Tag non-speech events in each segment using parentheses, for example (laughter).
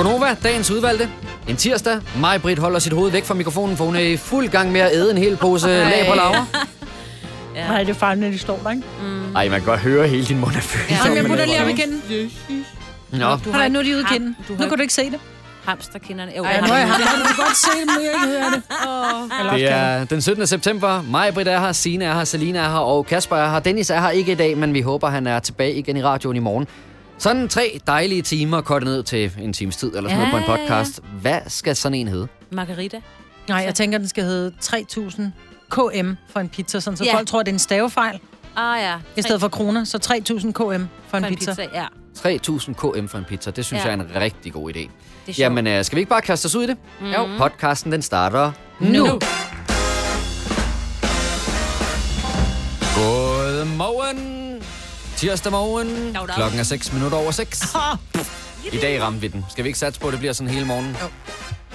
Gonova, dagens udvalgte. En tirsdag. Mig, Britt, holder sit hoved væk fra mikrofonen, for hun er i fuld gang med at æde en hel pose lag på laver. (laughs) Ja. Nej, det er faren, når de står der, ikke? Mm. Ej, man kan godt høre hele din mund er fyldt. Ja, Jamen, jeg men putter lige op igen. Nå, Du Nej, nu er de ude i ham- kinden. Du Nu har kan du ikke se det. hamsterkinderne. Jo, Ej, nu er jeg har ham. Du kan godt se det, men jeg kan høre det. (laughs) Eller det er den 17. september. Mig, Britt er her, Signe er her, Selina er her, og Kasper er her. Dennis er her ikke i dag, men vi håber, han er tilbage igen i radioen i morgen. Sådan tre dejlige timer kortet ned til en times tid eller sådan noget på en Ja, ja, ja. podcast. Hvad skal sådan en hedde? Margarita. Nej, jeg tænker, den skal hedde 3000 KM for en pizza, sådan, så Ja. folk tror, det er en stavefejl. Ah ja. I stedet for kroner, så 3000 KM for en, for en pizza. pizza. Ja, 3000 km for en pizza. Det synes Ja. jeg er en rigtig god idé. Jamen, øh, skal vi ikke bare kaste os ud i det? Mhm. Jo. Podcasten, den starter Nu. nu. Godmorgen. Tirsdag morgen. Dag, dag. Klokken er 6 minutter over 6. (laughs) I dag ramte vi den. Skal vi ikke satse på, at det bliver sådan hele morgen? Jo.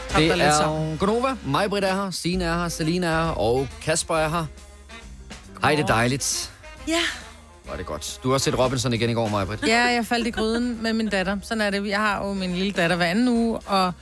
Det dig lidt er. Gonova. Mig, Britt er her. Signe er her. Selina er her. Og Kasper er her. Hej, det er dejligt. Ja. Var det godt. Du har set Robinson igen i går, Maja Britt. ja, jeg faldt i gryden med min datter. Sådan er det. Jeg har jo min lille datter hver anden uge, og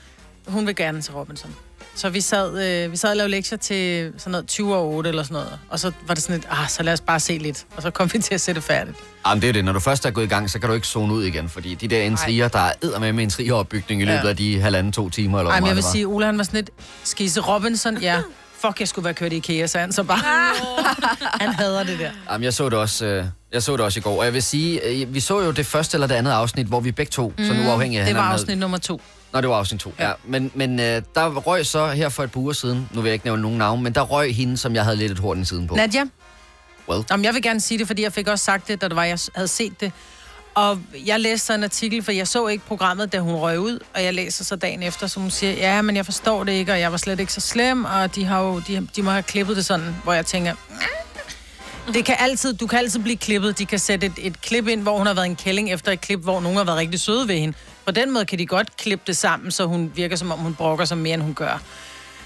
hun vil gerne til Robinson. Så vi sad, øh, vi sad og lavede lektier til sådan noget 20 år 8 eller sådan noget. Og så var det sådan lidt, ah, så lad os bare se lidt. Og så kom vi til at sætte færdigt. Jamen, det er det. Når du først er gået i gang, så kan du ikke zone ud igen. Fordi de der intriger, der er med med intrigeropbygning i løbet Ja. af de halvanden, to timer. Eller Ej, men jeg vil sige, Ole han var sådan lidt, skisse Robinson, ja. Fuck, jeg skulle være kørt i IKEA, så han så bare. (laughs) han hader det der. Jamen, jeg så det også, øh, jeg så det også i går. Og jeg vil sige, øh, vi så jo det første eller det andet afsnit, hvor vi begge to, mm, sådan uafhængige af Det var afsnit nummer to. Nå, det var afsnit to, ja. ja. Men, men øh, der røg så her for et par uger siden, nu vil jeg ikke nævne nogen navn, men der røg hende, som jeg havde lidt et horn i siden på. Nadia? Well. Jamen, jeg vil gerne sige det, fordi jeg fik også sagt det, da det var, jeg havde set det. Og jeg læste så en artikel, for jeg så ikke programmet, da hun røg ud, og jeg læser så dagen efter, så hun siger, ja, men jeg forstår det ikke, og jeg var slet ikke så slem, og de, har jo, de, de må have klippet det sådan, hvor jeg tænker, det kan altid, du kan altid blive klippet. De kan sætte et, et klip ind, hvor hun har været en kælling, efter et klip, hvor nogen har været rigtig søde ved hende. På den måde kan de godt klippe det sammen, så hun virker som om, hun brokker sig mere, end hun gør.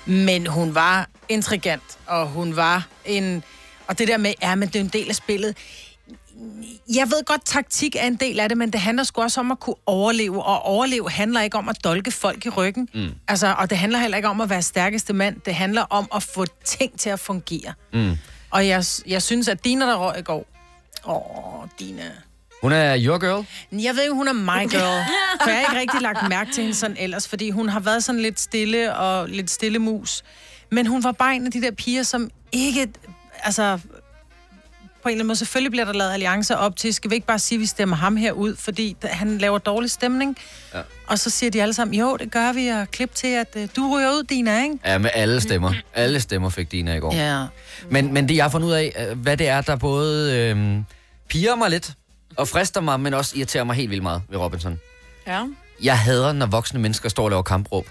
Men hun var intrigant, og hun var en... Og det der med, ja, men det er en del af spillet. Jeg ved godt, taktik er en del af det, men det handler sgu også om at kunne overleve, og overleve handler ikke om at dolke folk i ryggen. Mm. Altså, og det handler heller ikke om at være stærkeste mand. Det handler om at få ting til at fungere. Mm. Og jeg, jeg synes, at Dina, der røg i går... Åh, Dina... Hun er your girl. Jeg ved jo, hun er my girl. (laughs) For jeg har ikke rigtig lagt mærke til hende sådan ellers, fordi hun har været sådan lidt stille og lidt stille mus. Men hun var bare en af de der piger, som ikke... Altså, på en eller anden måde, selvfølgelig bliver der lavet alliancer op til, skal vi ikke bare sige, at vi stemmer ham her ud, fordi han laver dårlig stemning. Ja. Og så siger de alle sammen, jo, det gør vi, og klip til, at uh, du ryger ud, Dina, ikke? Ja, med alle stemmer. Alle stemmer fik Dina i går. Ja. Men, men det, jeg har fundet ud af, øh, hvad det er, der både øh, piger mig lidt, og frister mig, men også irriterer mig helt vildt meget ved Robinson. Ja. Jeg hader, når voksne mennesker står og laver kampråb.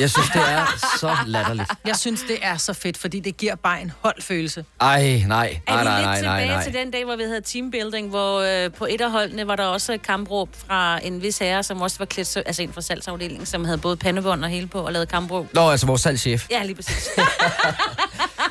Jeg synes, det er så latterligt. Jeg synes, det er så fedt, fordi det giver bare en holdfølelse. Ej, nej, nej, Er vi nej, lidt nej, nej, tilbage nej. til den dag, hvor vi havde teambuilding, hvor øh, på et af holdene var der også kampråb fra en vis herre, som også var klædt, altså en fra salgsafdelingen, som havde både pandebånd og hele på og lavede kampråb. Nå, altså vores salgschef. Ja, lige præcis. (laughs)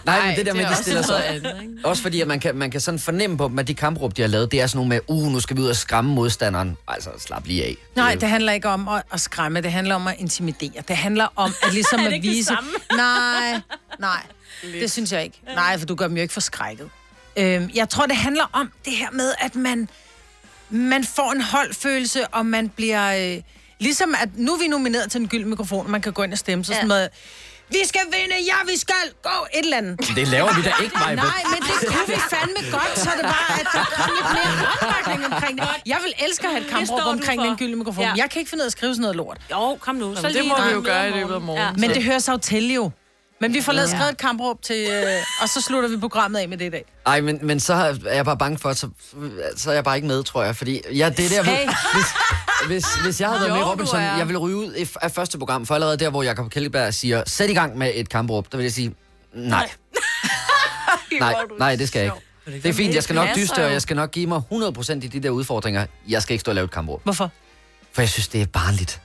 Nej, men det der med, det er de stiller sig noget andet, ikke? Også fordi, at man kan, man kan sådan fornemme på dem, at de kampråb, de har lavet, det er sådan nogle med, uh, nu skal vi ud og skræmme modstanderen. Altså, slap lige af. Nej, det handler ikke om at, at skræmme, det handler om at intimidere. Det handler om at ligesom (laughs) Er det at det vise... samme? (laughs) Nej, nej, det synes jeg ikke. Nej, for du gør dem jo ikke forskrækket. Øhm, jeg tror, det handler om det her med, at man, man får en holdfølelse, og man bliver... Øh, ligesom at nu er vi nomineret til en gyld mikrofon, og man kan gå ind og stemme, så sådan Ja. noget... Vi skal vinde, ja, vi skal gå, et eller andet. Det laver vi da ikke, mig. Nej, men det kunne vi fandme godt, så det var, at der kom lidt mere opbakning omkring det. Jeg vil elske at have et kampråb omkring den gyldne mikrofon. Ja. Jeg kan ikke finde ud af at skrive sådan noget lort. Jo, kom nu. Så det må vi jo gøre i løbet af morgenen. Men det hører sig jo til jo. Men vi får lavet skrevet et kampråb til, øh, og så slutter vi programmet af med det i dag. Ej, men, men så er jeg bare bange for, at så, så er jeg bare ikke med, tror jeg. Fordi ja, det er der, Hey. hvis, hvis, hvis jeg havde været Jo, med i Robinson, jeg ville ryge ud i- af første program, for allerede der, hvor Jacob Kjellberg siger, sæt i gang med et kampråb, der vil jeg sige, nej. Nej, (laughs) nej, det skal jeg ikke. Det er fint, jeg skal nok dyste, og jeg skal nok give mig 100% i de der udfordringer. Jeg skal ikke stå og lave et kampråb. Hvorfor? For jeg synes, det er barnligt.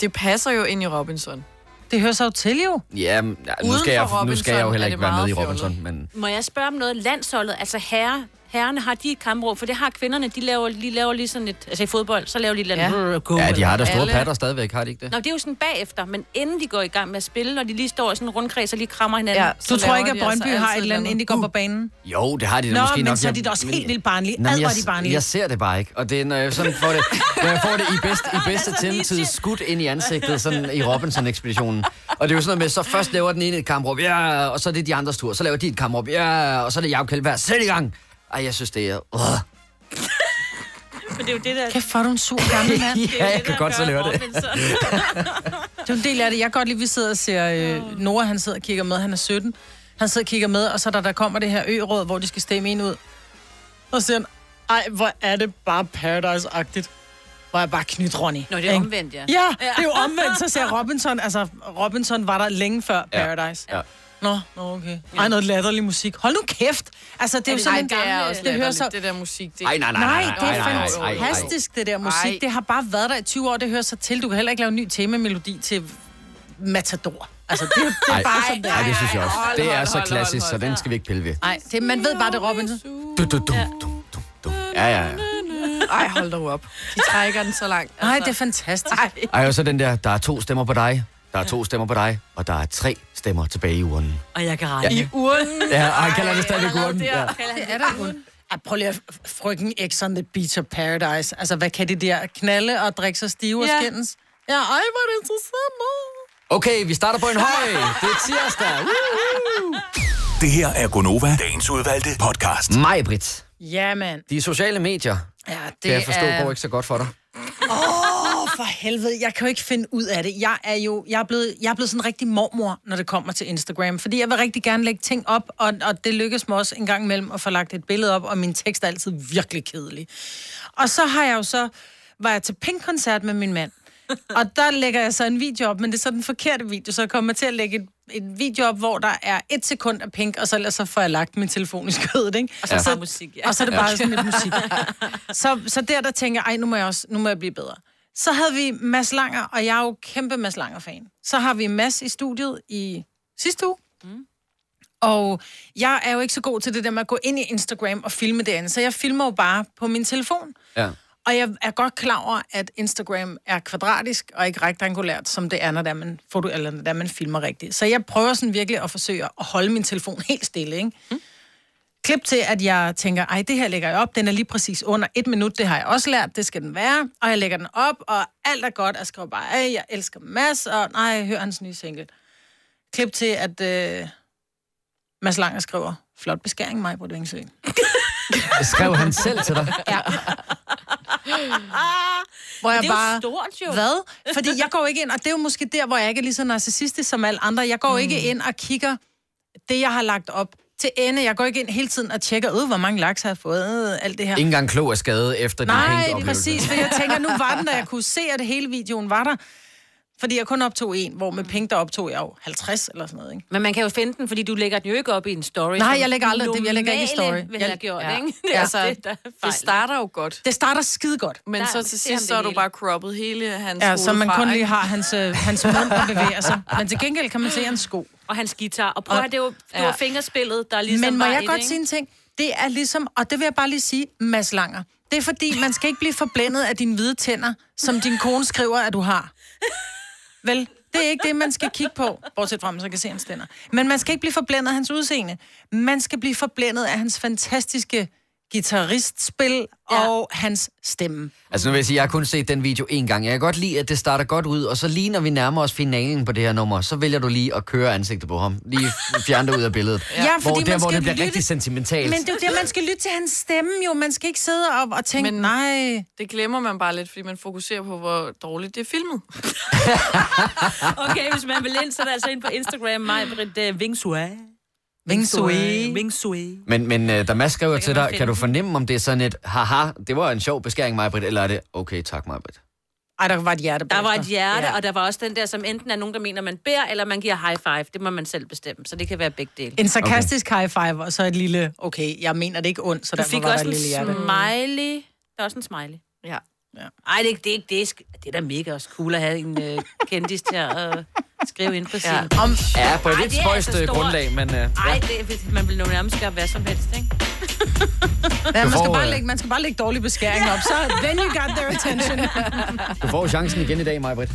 Det passer jo ind i Robinson. Det hører sig jo til jo. Ja, nu, Uden skal jeg, for nu skal jeg jo Robinson heller er ikke være med i Robinson, men... Må jeg spørge om noget? Landsholdet, altså herre, herrerne har de et kampråb, for det har kvinderne, de laver, de laver lige sådan et, altså i fodbold, så laver de lidt Ja. ja. Ja, de har da store Alle- patter stadigvæk, har de ikke det? Nå, det er jo sådan bagefter, men inden de går i gang med at spille, når de lige står i sådan en rundkreds og lige krammer hinanden. Ja, så Du tror ikke, at Brøndby altså har et altid eller andet, inden de går på banen? Jo, det har de da Nå, måske men nok. så er de da også men- helt vildt barnlige. Nå, men jeg, er de barnlige. jeg ser det bare ikke. Og det er, når jeg sådan får det, når jeg får det i, bedst, i (laughs) bedste tæmmetid skudt ind i ansigtet, sådan i Robinson-ekspeditionen. Og det er jo sådan noget med, så først laver den ene et kampråb, ja, og så er det de andres tur. Så laver de et kampråb, ja, og så er det Jacob Kjellberg, sæt i gang. Ej, jeg synes, det er... Uh. Men det er jo det, der... Kæft, hvor er du en sur gammel mand. (laughs) ja, jeg kan godt så lave det. (laughs) Det er jo en del af det. Jeg kan godt lide, at vi sidder og ser... Øh, Nora, han sidder og kigger med. Han er 17. Han sidder og kigger med, og så der, der kommer det her ø-råd, hvor de skal stemme en ud. Og så siger han, ej, hvor er det bare Paradise-agtigt. Hvor er jeg bare knyt, Ronny. Nå, det er Ikke? omvendt, ja. Ja, det er jo omvendt. Så ser (laughs) Robinson, altså Robinson var der længe før Ja. Paradise. Ja. Nå, nå, okay. Ej, noget latterlig musik. Hold nu kæft. Altså, det er jo det sådan en det er gamle- også det hører så- det der musik. Det, Ej, nej, nej, Nej, nej, det nej, er nej, nej, nej, nej. fantastisk, det der musik. Ej. Det har bare været der i 20 år, det hører sig til. Du kan heller ikke lave en ny temamelodi til Matador. Altså, det, det er Ej, bare sådan der. ej, det synes jeg også. Hold, Det er så klassisk, så den skal vi ikke pille ved. Nej, det, man ved bare, det er Robinson. Du, du, du, du, du, du. Ja, ja, ja. Ej, hold dog op. De trækker den så langt. Altså. Nej, det er fantastisk. Ej. Ej, og så den der, der er to stemmer på dig, der er to stemmer på dig, og der er tre stemmer tilbage i urnen. Og jeg kan regne. I urnen. Ja, og han kalder det stadigvæk urnen. Ja. Det er der kun. Ej, prøv lige at frygten X on the Beach of Paradise. Altså, hvad kan de der knalde og drikke sig stive og Ja. skændes? Ja, ej, hvor er det interessant. Okay, vi starter på en høj. Det er tirsdag. Woo! Det her er Gonova, dagens udvalgte podcast. Mig, Britt. Ja, mand. De sociale medier, Ja, det kan jeg forstå, er... går ikke så godt for dig. Åh, for helvede, jeg kan jo ikke finde ud af det. Jeg er jo jeg er blevet, jeg er blevet sådan en rigtig mormor, når det kommer til Instagram. Fordi jeg vil rigtig gerne lægge ting op, og, og det lykkes mig også en gang imellem at få lagt et billede op, og min tekst er altid virkelig kedelig. Og så har jeg jo så, var jeg til Pink-koncert med min mand. Og der lægger jeg så en video op, men det er så den forkerte video, så jeg kommer til at lægge et, en video op, hvor der er et sekund af Pink, og så, ellers så får jeg lagt min telefon i skødet, ikke? Og så bare musik, ja. Og så er det bare sådan lidt musik. Så, så der, der tænker jeg, ej, nu må jeg også, nu må jeg blive bedre. Så havde vi Mads Langer, og jeg er jo kæmpe Mads Langer-fan. Så har vi Mads i studiet i sidste uge. Mm. Og jeg er jo ikke så god til det der med at gå ind i Instagram og filme det andet, så jeg filmer jo bare på min telefon. Ja. Og jeg er godt klar over, at Instagram er kvadratisk og ikke rektangulært, som det er, når det er, man, foto, eller når det er, man filmer rigtigt. Så jeg prøver sådan virkelig at forsøge at holde min telefon (laughs) helt stille, ikke? Mm. Klip til, at jeg tænker, ej, det her lægger jeg op, den er lige præcis under et minut, det har jeg også lært, det skal den være. Og jeg lægger den op, og alt er godt, jeg skriver bare, ej, jeg elsker Mads, og nej, hør hans nye single. Klip til, at øh, Mads Langer skriver, flot beskæring, mig på Vingsø. Skrev han selv til dig? Ja. (laughs) Hvor jeg Det er jo bare... stort, jo. Hvad? Fordi jeg går ikke ind, og det er jo måske der, hvor jeg ikke er lige så narcissistisk som alle andre. Jeg går mm. ikke ind og kigger det, jeg har lagt op til ende. Jeg går ikke ind hele tiden og tjekker, ud, hvor mange laks har jeg fået, øh, alt det her. Ingen gang klog af skade efter din Nej, præcis, for jeg tænker, nu var den der, jeg kunne se, at det hele videoen var der. Fordi jeg kun optog en, hvor med pink, der optog jeg jo 50 eller sådan noget, ikke? Men man kan jo finde den, fordi du lægger den jo ikke op i en story. Nej, jeg lægger aldrig det. Jeg lægger ikke i story. vil Jeg- have gjort, ja. ikke? Det Ja. er Altså, det, der er det starter jo godt. Det starter skide godt. Men Der- så til er sidst, så er du bare croppet hele hans Ja, så man kun ikke? lige har hans, øh, hans mund, der bevæger sig. Men til gengæld kan man se hans sko. Og hans guitar. Og prøv at høre, det er jo, det var Ja. fingerspillet, der ligesom Men må var jeg godt det, sige en ting? Det er ligesom, og det vil jeg bare lige sige, Mads Langer. Det er fordi, man skal ikke blive forblændet af dine hvide tænder, som din kone skriver, at du har. Vel, det er ikke det, man skal kigge på, bortset fra, man så kan se hans tænder. Men man skal ikke blive forblændet af hans udseende. Man skal blive forblændet af hans fantastiske guitaristspil Ja. og hans stemme. Altså nu vil jeg sige, jeg har kun set den video en gang. Jeg kan godt lide, at det starter godt ud, og så lige når vi nærmer os finalen på det her nummer, så vælger du lige at køre ansigtet på ham. Lige fjerne det ud af billedet. Ja, hvor, fordi der, man hvor skal det bliver lytte- rigtig sentimentalt. Men det er jo det, man skal lytte til hans stemme jo. Man skal ikke sidde op og tænke, Men... Nej... Det glemmer man bare lidt, fordi man fokuserer på, hvor dårligt det er filmet. (laughs) Okay, hvis man vil ind, så er det altså ind på Instagram, mig, Britt uh, Vingsue. Vingsue. Vingsue. Men, men uh, da Mads skriver til dig, kan du fornemme, om det er sådan et, haha, det var en sjov beskæring, Majbrit, eller er det, okay, tak, Majbrit? Ej, der var et hjerte Der var et hjerte, Ja. og der var også den der, som enten er nogen, der mener, man beder, eller man giver high five. Det må man selv bestemme, så det kan være begge dele. En sarkastisk okay. high five, og så et lille, okay, jeg mener det ikke ondt, så Du derfor fik var der også et en lille hjerte. smiley. Der er også en smiley. Ja. Ej, det, er ikke- det, det, er, sk- det er da mega også cool at have en uh, kendis til at uh, skrive ind på sin. Ja. Ja. Om, Ja, på et lidt det er spøjst altså øh, grundlag, men... Uh, Ej, det, man vil jo nærmest gøre hvad som helst, ikke? (laughs) Ja, man, skal bare øh, lægge, man skal bare lægge dårlig beskæring op, så then you got their attention. Du får chancen igen i dag, Majbrit.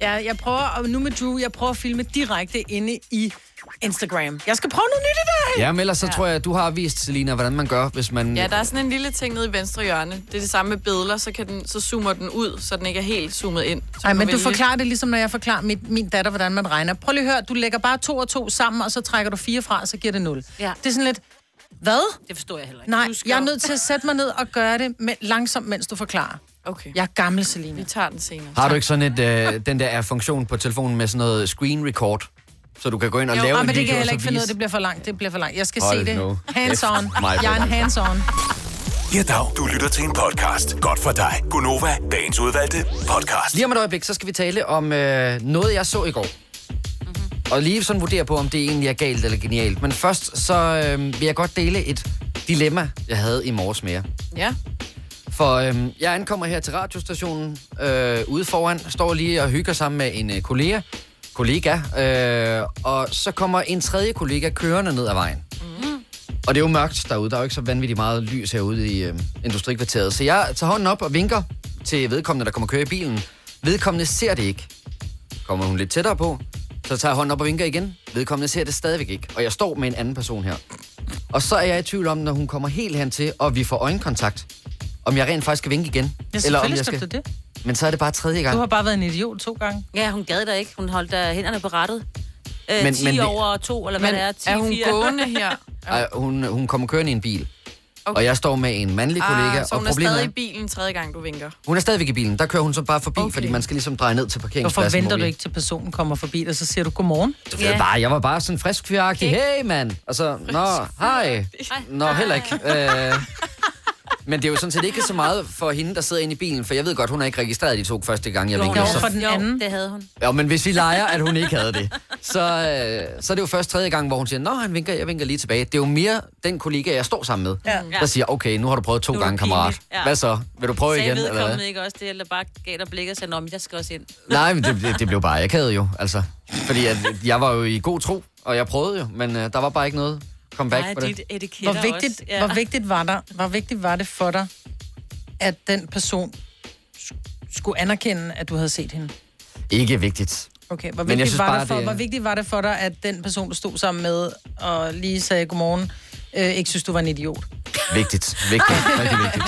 Ja, jeg prøver, og nu med Drew, jeg prøver at filme direkte inde i Instagram. Jeg skal prøve noget nyt i dag. Ja, men ellers så tror jeg, at du har vist, Selina, hvordan man gør, hvis man... Ja, der er sådan en lille ting nede i venstre hjørne. Det er det samme med billeder, så, kan den, så zoomer den ud, så den ikke er helt zoomet ind. Så Nej, kan men du forklarer det ligesom, når jeg forklarer mit, min datter, hvordan man regner. Prøv lige at høre, du lægger bare to og to sammen, og så trækker du fire fra, og så giver det nul. Ja. Det er sådan lidt, hvad? Det forstår jeg heller ikke. Nej, jeg er nødt til at sætte mig ned og gøre det med, langsomt, mens du forklarer. Okay, Jeg er gammel, Selina. vi tager den senere. Har du ikke sådan et, øh, den der funktion på telefonen med sådan noget screen record? Så du kan gå ind og Jo, lave ah, en men det video kan jeg heller ikke finde ud af. Det bliver for langt. Det bliver for langt. Jeg skal Hold se det. nu. Hands on. Jeg er en hands on. Ja, dag. Du lytter til en podcast. Godt for dig. Gunova, dagens udvalgte podcast. Lige om et øjeblik, så skal vi tale om øh, noget, jeg så i går. Mm-hmm. Og lige sådan vurdere på, om det egentlig er galt eller genialt. Men først, så øh, vil jeg godt dele et dilemma, jeg havde i morges med jer. Ja. For øh, jeg ankommer her til radiostationen øh, ude foran, står lige og hygger sammen med en øh, kollega, kollega øh, og så kommer en tredje kollega kørende ned ad vejen. Mm. Og det er jo mørkt derude, der er jo ikke så vanvittigt meget lys herude i øh, industrikvarteret. Så jeg tager hånden op og vinker til vedkommende, der kommer køre i bilen. Vedkommende ser det ikke. Kommer hun lidt tættere på, så tager jeg hånden op og vinker igen. Vedkommende ser det stadigvæk ikke. Og jeg står med en anden person her. Og så er jeg i tvivl om, når hun kommer helt hen til, og vi får øjenkontakt, om jeg rent faktisk skal vinke igen. Ja, eller om jeg skal det. Men så er det bare tredje gang. Du har bare været en idiot to gange. Ja, hun gad da ikke. Hun holdt da hænderne på rettet. Øh, Men- 10 men over 2, eller hvad Men det er. 10, er hun 4. gående her? (laughs) Ej, hun, hun kommer kørende i en bil. Okay. Okay. Og jeg står med en mandlig kollega, Ah, så og hun er problemet stadig er, i bilen tredje gang, du vinker. hun er stadigvæk i bilen. Der kører hun så bare forbi, okay. Okay. fordi man skal ligesom dreje ned til Hvorfor parkeringspladsen. venter hvor du ikke til personen kommer forbi, og så siger du godmorgen? Du ved bare, jeg var bare sådan frisk fyragtig. Hey, mand. Og så, nå, hej. Nå, heller ikke. Øh, men det er jo sådan set ikke så meget for hende, der sidder inde i bilen, for jeg ved godt, hun har ikke registreret de to første gange, jeg vinkede. jo, Så, for den anden. det havde hun. ja, men hvis vi leger, at hun ikke havde det, så, øh, så er det jo først tredje gang, hvor hun siger, nå, han vinker, jeg vinker lige tilbage. Det er jo mere den kollega, jeg står sammen med, ja. der siger, okay, nu har du prøvet to Nu gange, kammerat. Ja. Hvad så? Vil du prøve Sagde igen? Eller hvad? vedkommende ikke også det, eller bare gav dig blik og sagde, Nå, men jeg skal også ind. (laughs) Nej, men det, det, det blev bare akavet jo, altså. Fordi at, jeg var jo i god tro, og jeg prøvede jo, men øh, der var bare ikke noget comeback Nej, på det. Hvor vigtigt, også. Ja. hvor, vigtigt var der, hvor vigtigt var det for dig, at den person sk- skulle anerkende, at du havde set hende? Ikke vigtigt. Okay, hvor jeg vigtigt, synes var bare, det for, det- hvor vigtigt var det for dig, at den person, du stod sammen med, og lige sagde godmorgen, øh, ikke synes, du var en idiot? Vigtigt. Vigtigt. (laughs) Rigtig vigtigt.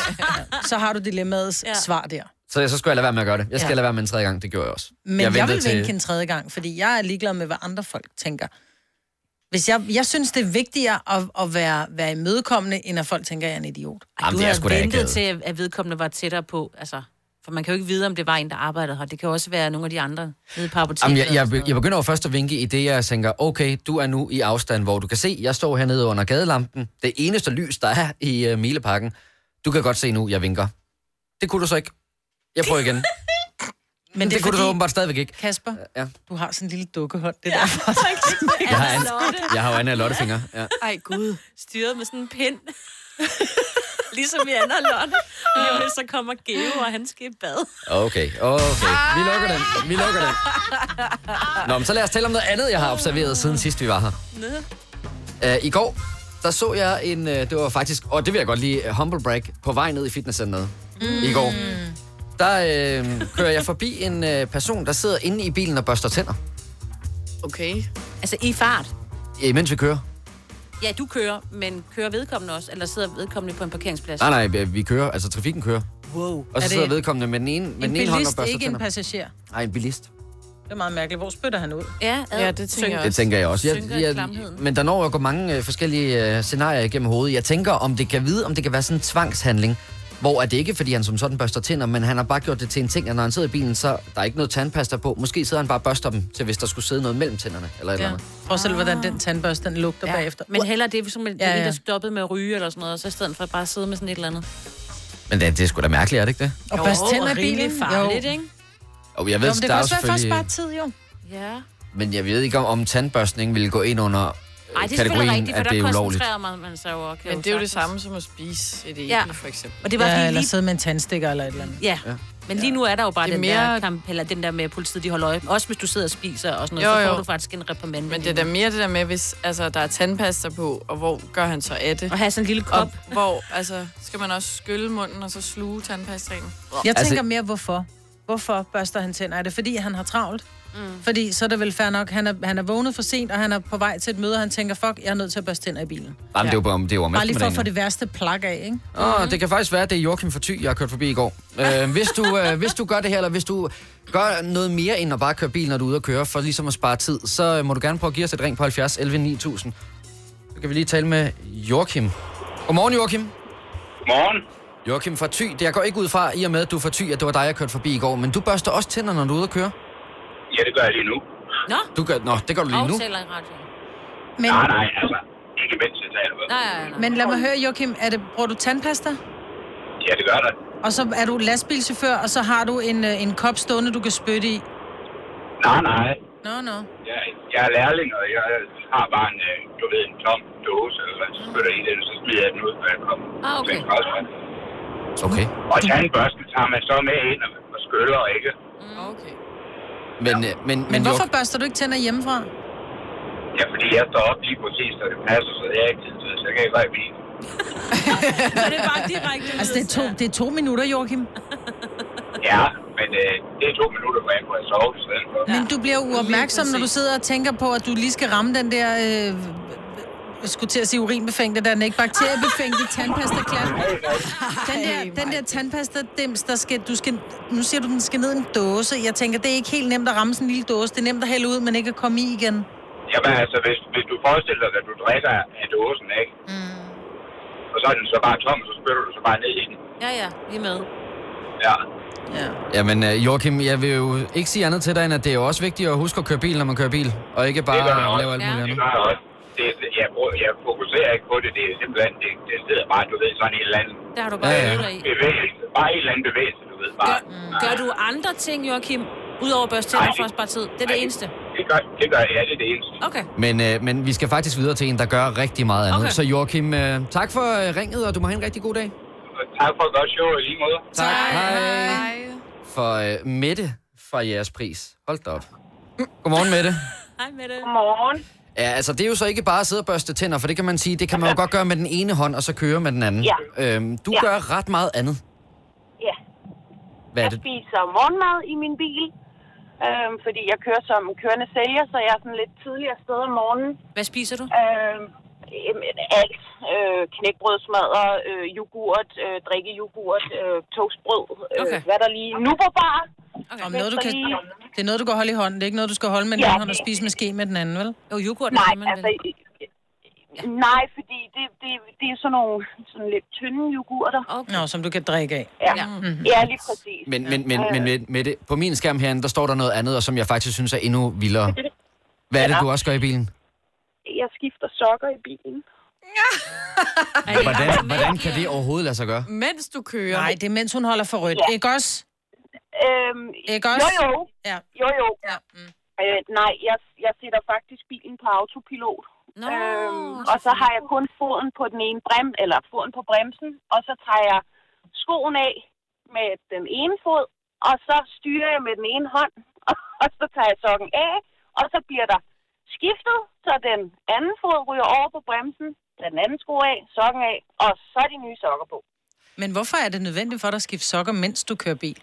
Så har du dilemmaets ja. Svar der. Så, så skulle jeg lade være med at gøre det. Jeg skal Ja. lade være med en tredje gang, det gjorde jeg også. Men jeg, jeg vil vinke en tredje gang, fordi jeg er ligeglad med, hvad andre folk tænker. Hvis jeg, jeg synes, det er vigtigere at, at være, være imødekommende, end at folk tænker, at jeg er en idiot. Jamen, du det er havde ventet til, at- vedkommende var tættere på. Altså, for man kan jo ikke vide, om det var en, der arbejdede her. Det kan jo også være nogle af de andre nede på apoteket. Jamen, jeg, jeg, jeg begynder jo først at vinke i det, jeg tænker, okay, du er nu i afstand, hvor du kan se, jeg står hernede under gadelampen. Det eneste lys, der er i uh, Mileparken. Du kan godt se nu, jeg vinker. Det kunne du så ikke. Jeg prøver igen. (laughs) Men det, det kunne du fordi, åbenbart stadigvæk ikke. Kasper, Ja. du har sådan en lille dukkehånd. Det der. (laughs) (laughs) Jeg har, an, jeg har jo Anna og Lotte fingre. Ja. Ej, gud. styret med sådan en pind. (laughs) ligesom i Anna og Lotte. Lige om så kommer Geo, og han skal i bad. Okay, okay. Vi lukker den. Vi lukker den. Nå, men så lad os tale om noget andet, jeg har observeret siden sidst, vi var her. Uh, I går, der så jeg en, uh, det var faktisk, og det vil jeg godt lige, uh, humble brag, på vej ned i fitnesscenteret mm. i går. Der uh, kører jeg forbi en uh, person, der sidder inde i bilen og børster tænder, Okay. Altså, i fart. imens vi kører. Ja, du kører, men kører vedkommende også? Eller sidder vedkommende på en parkeringsplads? Nej, nej, vi kører, altså trafikken kører. Wow. Og Er så det sidder vedkommende med den ene, med En den ene hånd og børster ikke en tænder. passager. Nej, en bilist. Det er meget mærkeligt. Hvor spytter han ud? Ja, ad, Ja, det tænker jeg Det tænker jeg også. Jeg, jeg, klamheden. men der når jo at gå mange øh, forskellige øh, scenarier igennem hovedet. Jeg tænker, om det kan vide, om det kan være sådan en tvangshandling, hvor er det ikke, fordi han som sådan børster tænder, men han har bare gjort det til en ting, at når han sidder i bilen, så der er ikke noget tandpasta på. Måske sidder han bare og børster dem, til hvis der skulle sidde noget mellem tænderne, eller et eller Ja. andet. Prøv selv, hvordan den tandbørste, den lugter ja. bagefter. Men heller det, som en, Ja, ja, der stoppede med at ryge eller sådan noget, og så i stedet for bare at sidde med sådan et eller andet. Men det, det er sgu da mærkeligt, er det ikke det? Og børste Jo, tænder i bilen. farligt, jo. ikke? Og jeg Jo, ved, men det der kan er jo også være først bare tid, jo. Ja. Men jeg ved ikke, om, om tandbørstning ville gå ind under Nej, det er selvfølgelig rigtigt, for at det er der ulovligt. koncentrerer man, man sig jo. Men det er jo det samme som at spise et æble, Ja. for eksempel. Og det var Ja, fordi eller lige... sidde med en tandstikker eller et eller andet. Ja. Men lige nu er der jo bare Det den, mere- der kamp, eller den der med, politiet de holder øje. Også hvis du sidder og spiser og sådan noget, Jo, så får jo. du faktisk en reprimande. Men det er da mere det der med, hvis altså, der er tandpasta på, og hvor gør han så af det? Og have sådan en lille kop. Og hvor, altså, skal man også skylle munden og så sluge tandpastaen? Jeg Altså- tænker mere, hvorfor? Hvorfor børster han tænder? Er det fordi, han har travlt? Mm. Fordi så er det vel fair nok, han er, han er vågnet for sent, og han er på vej til et møde, og han tænker, fuck, jeg er nødt til at børste tænder i bilen. Jamen, det er jo bare det er jo om Bare lige for at få det værste plak af, ikke? Åh, oh, det kan faktisk være, at det er Joachim for Thy, jeg har kørt forbi i går. (laughs) Øh, hvis, du, øh, hvis du gør det her, eller hvis du gør noget mere end at bare køre bil, når du er ude at køre, for ligesom at spare tid, så øh, må du gerne prøve at give os et ring på 70 11 9000. Så kan vi lige tale med Joachim. Godmorgen, Joachim. Morgen. Joachim fra Thy. Det jeg går ikke ud fra, i og med, at du er fra Thy, at det var dig, jeg kørte forbi i går. Men du børster også tænder, når du er ude at køre? Ja, det gør jeg lige nu. Nå, Du gør, nå, det gør du lige nu. aftaler i radioen. Men, Nej, nej, altså. Ikke mens jeg taler. Nej, nej, nej. men lad mig høre, Joachim, er det, bruger du tandpasta? Ja, det gør det. Og så er du lastbilchauffør, og så har du en, øh, en kop stående, du kan spytte i. Nej, nej. Nå, nå. Jeg, jeg er lærling, og jeg har bare en, øh, du ved, en tom dåse, eller så spytter i den, så smider jeg den ud, når jeg kommer. Ah, okay. Okay. Og tandbørsten tager man så med ind og, og skyller, ikke? Okay. Men, øh, men, men, Men hvorfor Joachim- børster du ikke tænder hjemmefra? Ja, fordi jeg står op lige præcis, så det passer, så jeg har ikke tid til så jeg kan ikke være i. (laughs) Så det er bare direkte Altså, det er to, det er to minutter, Joachim. Ja, men øh, det er to minutter, hvor jeg kunne have sovet i stedet for. Men du bliver uopmærksom, når du sidder og tænker på, at du lige skal ramme den der... Øh, jeg skulle til at sige urinbefængte, der er den ikke bakteriebefængte tandpasta-klat. Den der, den der tandpasta-dims, der skal, du skal, nu siger du, den skal ned i en dåse. Jeg tænker, det er ikke helt nemt at ramme sådan en lille dåse. Det er nemt at hælde ud, men ikke at komme i igen. Jamen altså, hvis, hvis du forestiller dig, at du drikker af dåsen, ikke? Mm. Og så er den så bare tom, så spytter du så bare ned i den. Ja, ja, vi er med. Ja. Ja. Jamen, øh, Joachim, jeg vil jo ikke sige andet til dig, end at det er jo også vigtigt at huske at køre bil, når man kører bil. Og ikke bare Det lave alt Ja. muligt Det andet. gør jeg også. Det, jeg, bruger, jeg fokuserer ikke på det. Det er simpelthen, det, det sidder bare, du ved, sådan en eller anden Der har du bare Ja, ja, i. bevægelse. Bare en eller anden bevægelse, du ved. Bare. Gør, gør du andre ting, Joachim? Udover at børste tænder for at spare tid? Det er det eneste? Det gør, det gør jeg, ja, det er det eneste. Okay. Men, øh, men vi skal faktisk videre til en, der gør rigtig meget andet. Okay. Så Joachim, øh, tak for øh, ringet, og du må have en rigtig god dag. Tak for et godt show i lige måde. Tak. Hej. Hej. For øh, Mette fra jeres pris. Hold da op. Godmorgen, Mette. Hej med det. Godmorgen. Ja, altså det er jo så ikke bare at sidde og børste tænder, for det kan man sige, det kan man jo godt gøre med den ene hånd, og så køre med den anden. Ja. Øhm, du Ja. gør ret meget andet. Ja, Hvad er jeg det? spiser morgenmad i min bil, øhm, fordi jeg kører som kørende sælger, så jeg er sådan lidt tidligere sted om morgenen. Hvad spiser du? Øhm, alt. Øh, knækbrødsmadder, øh, yoghurt, øh, drikke yoghurt, øh, toastbrød, øh, Okay. hvad der lige... Nuberbar. Okay. Om noget, du kan, lige- det er noget, du kan holde i hånden. Det er ikke noget, du skal holde med den Ja, ene hånd og spise med ske med den anden, vel? Jo, yoghurt Nej, man altså... vel. Nej, fordi det, det, det er sådan nogle sådan lidt tynde yoghurter. Okay. Nå, som du kan drikke af. Ja, Ja. ja lige præcis. Men, men, men, men med, med det, på min skærm herinde, der står der noget andet, og som jeg faktisk synes er endnu vildere. Hvad er det, Ja. du også gør i bilen? Jeg skifter sokker i bilen. Hvordan, hvordan kan ja? det overhovedet lade sig gøre? Mens du kører. Nej, det er mens hun holder for rødt. Ja. Ikke også? Øhm, Ikke også? Jo, jo. Ja. Jo, jo. Ja. Mm. Øh, nej, jeg, jeg sætter faktisk bilen på autopilot. Nå, øhm, og så har jeg kun foden på den ene brem, eller foden på bremsen, og så tager jeg skoen af med den ene fod, og så styrer jeg med den ene hånd, (laughs) og så tager jeg sokken af, og så bliver der skiftet, så den anden fod ryger over på bremsen, den anden sko af, sokken af, og så er de nye sokker på. Men hvorfor er det nødvendigt for dig at skifte sokker, mens du kører bil?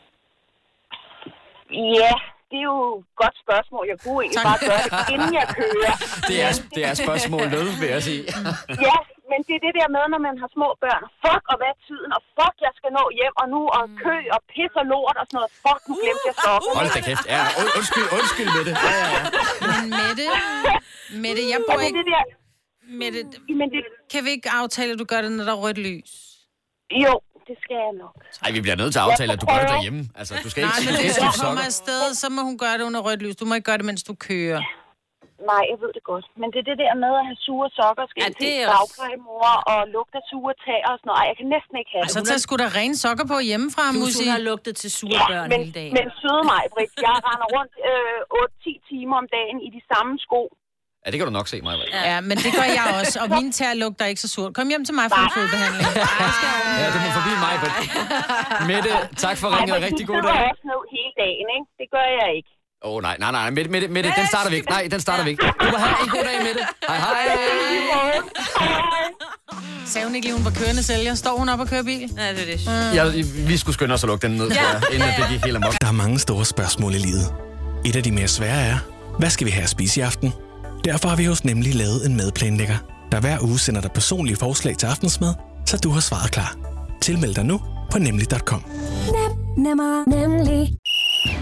Ja, det er jo et godt spørgsmål. Jeg kunne egentlig Tak. bare gøre det, inden jeg kører. (laughs) Det er, det er spørgsmålet, vil jeg sige. (laughs) Ja, men det er det der med, når man har små børn. Fuck, og hvad er tiden? Og fuck, jeg skal nå hjem, og nu og kø og pis og lort og sådan noget. Fuck, nu glemte jeg sokken. Hold da kæft. Ja, und, undskyld, undskyld med det. Ja, ja, ja. Men Mette, Mette, jeg bor ikke... det der, Mette, men det, kan vi ikke aftale, at du gør det, når der er rødt lys? jo, det skal jeg nok. Ej, vi bliver nødt til at aftale, at du gør det derhjemme. Altså, du skal ikke, Nej, du men hvis du kommer afsted, så må hun gøre det under rødt lys. Du må ikke gøre det, mens du kører. Nej, jeg ved det godt. Men det er det der med at have sure sokker, skal Ja, ja, det er også- dagplejemor og lugte af sure tæer og sådan noget. Ej, jeg kan næsten ikke have Så det. tag sgu da rene sokker på hjemmefra, Musi. hun har lugtet til sure børn men, hele dagen. men søde mig, Britt. Jeg render rundt øh, 8-10 timer om dagen i de samme sko. Ja, det kan du nok se mig. Ja. Ja, men det gør jeg også, og mine tær lugter ikke så surt. Kom hjem til mig for en fodbehandling. ja, du må forbi mig. Men... Mette, tak for ringet. Rigtig god Jeg dag. også ned hele dagen, ikke? Det gør jeg ikke. Åh, oh, nej, nej, nej. Mette, Mette, Mette, den starter vi ikke. Nej, den starter vi ikke. Du må have en god dag, Mette. Hej, hej. Sagde hun ikke lige, hun var kørende sælger? Står hun op og kører bil? Ja, det er det. Ja, vi skulle skynde os at lukke den ned, ja. inden det gik helt amok. Der er mange store spørgsmål i livet. Et af de mere svære er, hvad skal vi have at spise i aften? Derfor har vi hos Nemlig lavet en madplanlægger, der hver uge sender dig personlige forslag til aftensmad, så du har svaret klar. Tilmeld dig nu på nemlig.com. Nemmer, nemlig.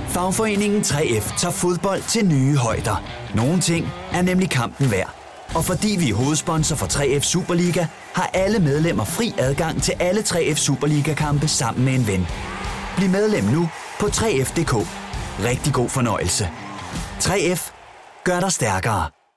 Fagforeningen 3F tager fodbold til nye højder. Nogle ting er nemlig kampen værd. Og fordi vi er hovedsponsor for 3F Superliga, har alle medlemmer fri adgang til alle 3F Superliga-kampe sammen med en ven. Bliv medlem nu på 3F.dk. Rigtig god fornøjelse. 3F gør dig stærkere.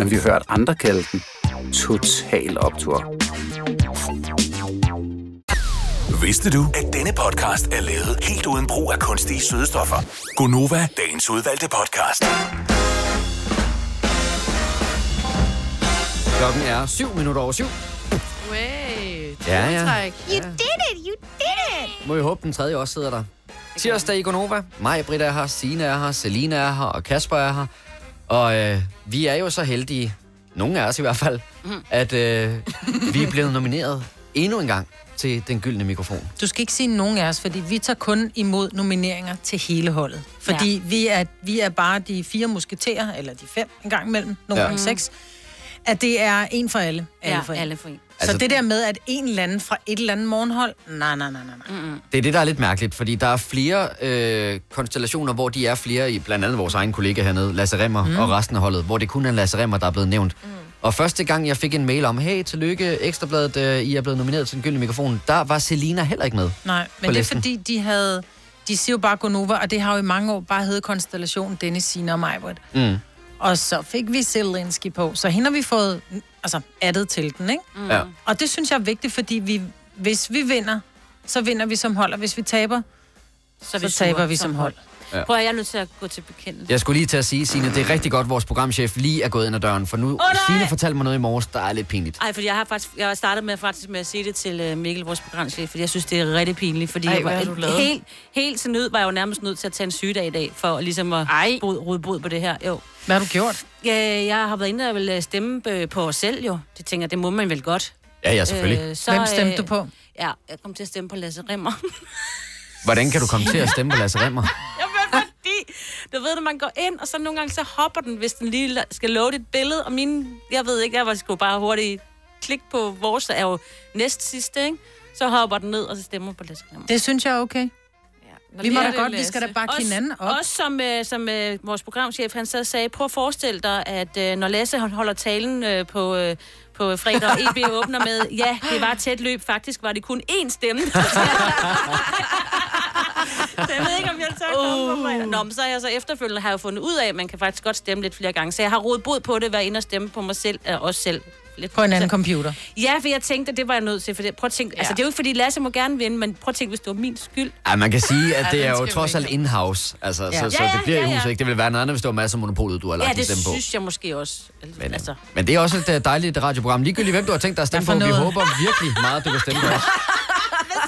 men vi har hørt andre kalde den Total Optor. Vidste du, at denne podcast er lavet helt uden brug af kunstige sødestoffer? Gonova, dagens udvalgte podcast. Klokken er 7 minutter over 7. Way, Ja, ja. You did it, you did it! Må vi håbe, den tredje også sidder der. Tirsdag i Gonova. Mig, Britta er her, Signe er her, Selina er her, og Kasper er her. Og øh, vi er jo så heldige, nogle af os i hvert fald, Mhm. at øh, vi er blevet nomineret endnu en gang til Den Gyldne Mikrofon. Du skal ikke sige nogen af os, fordi vi tager kun imod nomineringer til hele holdet. Fordi ja. vi, er, vi er bare de fire musketerer, eller de fem en gang imellem, nogle Ja. gange seks, at det er en for alle. alle Ja, for en. alle for en. Så Altså- det der med, at en eller anden fra et eller andet morgenhold, nej, nej, nej, nej. nej. Det er det, der er lidt mærkeligt, fordi der er flere øh, konstellationer, hvor de er flere i blandt andet vores egen kollega hernede, Lasse Remmer mm. og resten af holdet, hvor det kun er Lasse Remmer, der er blevet nævnt. Mm. Og første gang, jeg fik en mail om, hey, tillykke, Ekstrabladet, øh, I er blevet nomineret til den gyldne mikrofon, der var Selina heller ikke med. Nej, men det er listen. fordi, de havde... De siger jo bare Gonova, og det har jo i mange år bare heddet Konstellation Dennis, Sina og Majbert. Mm. Og så fik vi Zelensky på. Så hende har vi fået altså, addet til den, ikke? Mm. Ja. Og det synes jeg er vigtigt, fordi vi, hvis vi vinder, så vinder vi som hold, og hvis vi taber, så, vi så taber sure vi som som hold. Ja. Prøv at jeg er nødt til at gå til bekendelse. Jeg skulle lige til at sige, Signe, det er rigtig godt, vores programchef lige er gået ind ad døren, for nu, oh, nej! Signe fortalte mig noget i morges, der er lidt pinligt. Ej, fordi jeg har faktisk, jeg har startet med, faktisk med at sige det til øh, Mikkel, vores programchef, fordi jeg synes, det er rigtig pinligt, fordi Ej, jeg hvad har var du helt, helt til nød, var jeg jo nærmest nødt til at tage en sygedag i dag, for ligesom at bod, rode bod på det her. Jo. Hvad har du gjort? Ja, jeg har været inde og vil øh, stemme øh, på os selv jo. Det tænker jeg, det må man vel godt. Ja, ja, selvfølgelig. så, Hvem stemte øh, du på? Ja, jeg kom til at stemme på Lasse Rimmer. Hvordan kan du komme til at stemme på Lasse Remmer? (laughs) Fordi, du ved, når man går ind, og så nogle gange så hopper den, hvis den lige skal loade et billede, og mine, jeg ved ikke, jeg var sgu bare hurtigt klik på vores, der er jo næst sidste, ikke? Så hopper den ned, og så stemmer på Lasse Rimmer. Det synes jeg er okay. Nå, Vi må det da godt, det, vi skal da bare give hinanden op. Også som, øh, som øh, vores programchef, han så sagde, prøv at forestille dig, at øh, når Lasse han holder talen øh, på, øh, på fredag, og EB åbner med, ja, det var et tæt løb, faktisk var det kun én stemme. (laughs) så (laughs) jeg ved ikke, om jeg tager uh. på fredag. Nå, men så har jeg så efterfølgende har jeg jo fundet ud af, at man kan faktisk godt stemme lidt flere gange. Så jeg har rodet bod på det, være inde og stemme på mig selv, øh, også selv. Lidt. På en anden så, computer. Ja, for jeg tænkte, at det var jeg nødt til. For det, prøv at tænke, ja. altså, det er jo ikke, fordi Lasse må gerne vinde, men prøv at tænke, hvis det var min skyld. Ja, man kan sige, (laughs) at Ja, det er jo trods alt in-house. Altså, Ja. så, så ja, det bliver ja, i ja. huset, ikke? Det ville være noget andet, hvis det var masser af monopolet, du har lagt Ja, det stemme på. synes jeg måske også. Men, altså. men det er også et øh, dejligt radioprogram. Ligegyldigt hvem du har tænkt dig at stemme på, vi håber virkelig meget, du vil stemme på os. (laughs)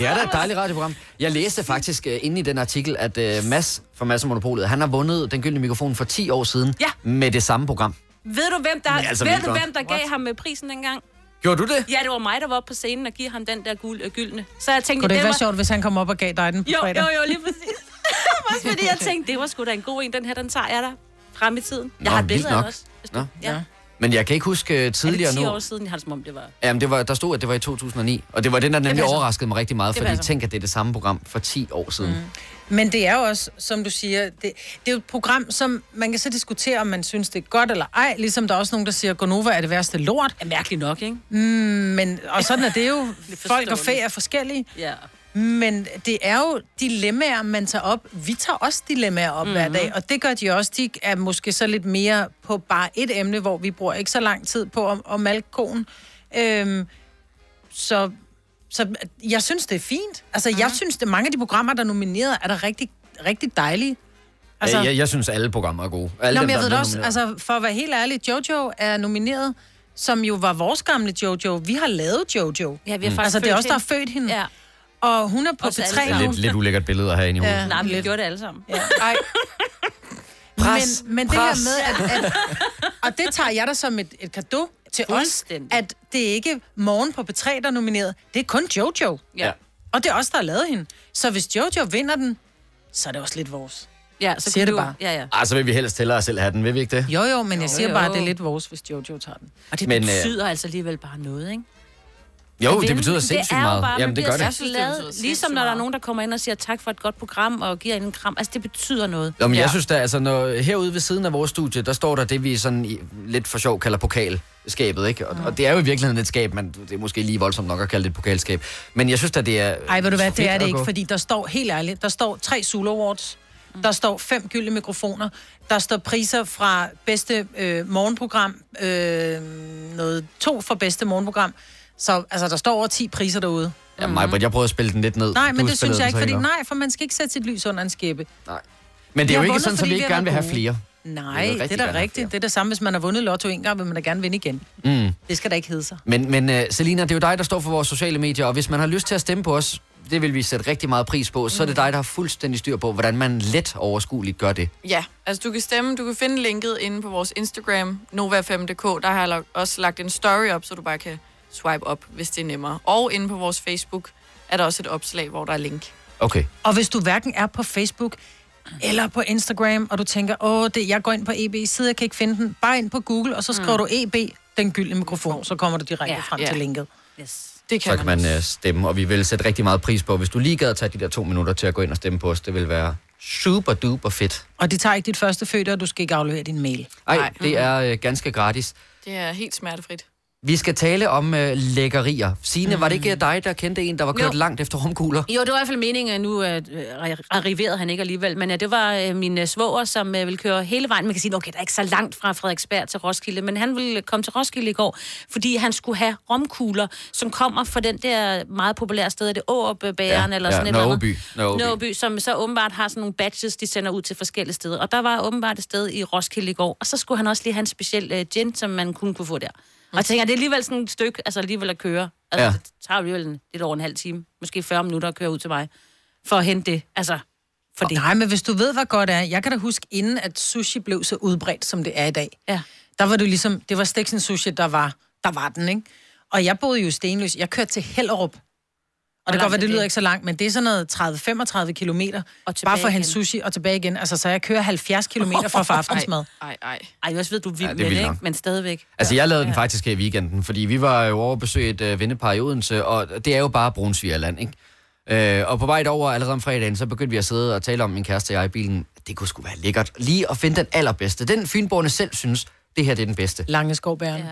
Det er da et dejligt radioprogram. Jeg læste faktisk uh, inde i den artikel, at uh, Mads fra Mads Monopolet, han har vundet den gyldne mikrofon for 10 år siden Ja. med det samme program. Ved du, hvem der, altså, ved du, hvem der gav ham med prisen dengang? Gjorde du det? Ja, det var mig, der var oppe på scenen og give ham den der guld, øh, gyldne. Så jeg tænkte, Kunne det ikke var... være sjovt, hvis han kom op og gav dig den på Jo, fredag? jo, jo, lige præcis. (laughs) Også fordi jeg tænkte, det var sgu da en god en, den her, den tager jeg der frem i tiden. Jeg Nå, har et billede af også. Nå. Ja. Men jeg kan ikke huske øh, Er det tidligere 10 nu. år siden, jeg har det som om det var? Jamen, det var, der stod, at det var i 2009. Og det var den, der nemlig overraskede mig rigtig meget, Det fordi tænk, at det er det samme program for 10 år siden. Mm. Men det er jo også, som du siger, det, det er jo et program, som man kan så diskutere, om man synes, det er godt eller ej. Ligesom der er også nogen, der siger, at Gonova er det værste lort. Er mærkeligt nok, ikke? Mm, men, og sådan er det jo. Folk og fæ er forskellige. Ja. Men det er jo dilemmaer, man tager op. Vi tager også dilemmaer op mm-hmm. hver dag, og det gør de også. De er måske så lidt mere på bare et emne, hvor vi bruger ikke så lang tid på at, at malke konen. Øhm, så, så jeg synes, det er fint. Altså, mm-hmm. jeg synes, det mange af de programmer, der er nomineret, er der rigtig, rigtig dejlige. Altså, jeg, jeg synes, alle programmer er gode. Alle Nå, dem, men jeg ved det også, nomineret. altså for at være helt ærlig, Jojo er nomineret, som jo var vores gamle Jojo. Vi har lavet Jojo. Ja, vi har faktisk Altså, det er os, der har født hende. Ja. Og hun er på Os alle P3. Det er sammen. lidt, lidt ulækkert billede at have inde i hovedet. Ja. Nej, men vi Lidt. gjorde det alle sammen. Ja. Ej. Pres. Men, men det Pres. her med, at, at, og det tager jeg da som et, et kado til os, Fuldstændig. at det er ikke morgen på P3, der er nomineret. Det er kun Jojo. Ja. Og det er os, der har lavet hende. Så hvis Jojo vinder den, så er det også lidt vores. Ja, så Siger det du- bare. Ja, ja. Ah, så vil vi helst hellere selv have den, vil vi ikke det? Jo, jo, men jeg siger jo. bare, at det er lidt vores, hvis Jojo tager den. Og det Men, øh, betyder altså alligevel bare noget, ikke? Jo, At det betyder det sindssygt er jo meget. Bare, Jamen, det gør det. Det glad, ligesom når der er meget. nogen, der kommer ind og siger tak for et godt program og giver en kram. Altså, det betyder noget. Nå, men jeg Ja. synes da, altså, når, herude ved siden af vores studie, der står der det, vi sådan i, lidt for sjov kalder pokalskabet, ikke? Og, og, det er jo i virkeligheden et skab, men det er måske lige voldsomt nok at kalde det et pokalskab. Men jeg synes da, det er Ej, ved du hvad, det er det ikke, gå. fordi der står, helt ærligt, der står tre Zulu Awards, der står fem gyldne mikrofoner, der står priser fra bedste øh, morgenprogram, øh, noget to for bedste morgenprogram, så altså, der står over 10 priser derude. Ja, mig, jeg prøvede at spille den lidt ned. Nej, men Du det synes jeg ikke, så fordi nej, for man skal ikke sætte sit lys under en skæbe. Men det er jo ikke vundet, sådan, at fordi vi ikke gerne vil have flere. Nej, vil det er da rigtigt. Det er det samme, hvis man har vundet lotto en gang, vil man da gerne vinde igen. Mm. Det skal da ikke hedde sig. Men, men uh, Selina, det er jo dig, der står for vores sociale medier, og hvis man har lyst til at stemme på os, det vil vi sætte rigtig meget pris på, så er det dig, der har fuldstændig styr på, hvordan man let overskueligt gør det. Ja, altså du kan stemme, du kan finde linket inde på vores Instagram, nova5.dk. Der har jeg også lagt en story op, så du bare kan swipe op, hvis det er nemmere. Og inde på vores Facebook er der også et opslag, hvor der er link. Okay. Og hvis du hverken er på Facebook eller på Instagram, og du tænker, åh, det, jeg går ind på EB's side, jeg kan ikke finde den, bare ind på Google, og så skriver mm. du EB, den gyldne mikrofon, så kommer du direkte Ja. frem Ja. til linket. Yes. Det kan Så kan man uh, stemme, og vi vil sætte rigtig meget pris på, hvis du lige gad at tage de der to minutter til at gå ind og stemme på os. Det vil være super duper fedt. Og det tager ikke dit første fødte, og du skal ikke aflevere din mail. Ej, Nej. det er uh, ganske gratis. Det er helt smertefrit. Vi skal tale om uh, lækkerier. Signe, mm. var det ikke dig, der kendte en, der var kørt Jo. langt efter rumkugler? Jo, det var i hvert fald meningen, at nu øh, arriverede han ikke alligevel, men ja, det var øh, min øh, svoger, som øh, ville køre hele vejen. Man kan sige, okay, der er ikke så langt fra Frederiksberg til Roskilde, men han ville komme til Roskilde i går, fordi han skulle have romkugler, som kommer fra den der meget populære sted, er det Årup-bæren Ja, eller ja, sådan et eller andet. Nåreby. Nåreby. Nåreby, som så åbenbart har sådan nogle badges, de sender ud til forskellige steder. Og der var åbenbart et sted i Roskilde i går, og så skulle han også lige have en speciel øh, gin, som man kun kunne få der. Og jeg tænker, det er alligevel sådan et stykke, altså alligevel at køre. Altså, Ja. det tager alligevel en, lidt over en halv time, måske 40 minutter at køre ud til mig, for at hente det. Altså, for det. Nej, men hvis du ved, hvad godt er, jeg kan da huske, inden at sushi blev så udbredt, som det er i dag, Ja. der var det ligesom, det var Stiksen Sushi, der var, der var den, ikke? Og jeg boede jo i Stenløs. Jeg kørte til Hellerup. Og det kan godt være, det lyder ikke så langt, men det er sådan noget 30-35 kilometer. Bare for igen. sushi og tilbage igen. Altså, så jeg kører 70 kilometer for få aftensmad. Ej, ej. Ej, jeg ved, du er vild Ja, det er med det, ikke? Men stadigvæk. Altså, jeg lavede den faktisk her i weekenden, fordi vi var jo over at besøge et øh, vennepar i Odense, og det er jo bare Brunsvigerland, ikke? Øh, og på vej derover allerede om fredagen, så begyndte vi at sidde og tale om min kæreste og jeg i bilen. Det kunne sgu være lækkert. Lige at finde den allerbedste. Den fynborgerne selv synes, det her det er den bedste. Lange skovbæren. Ja.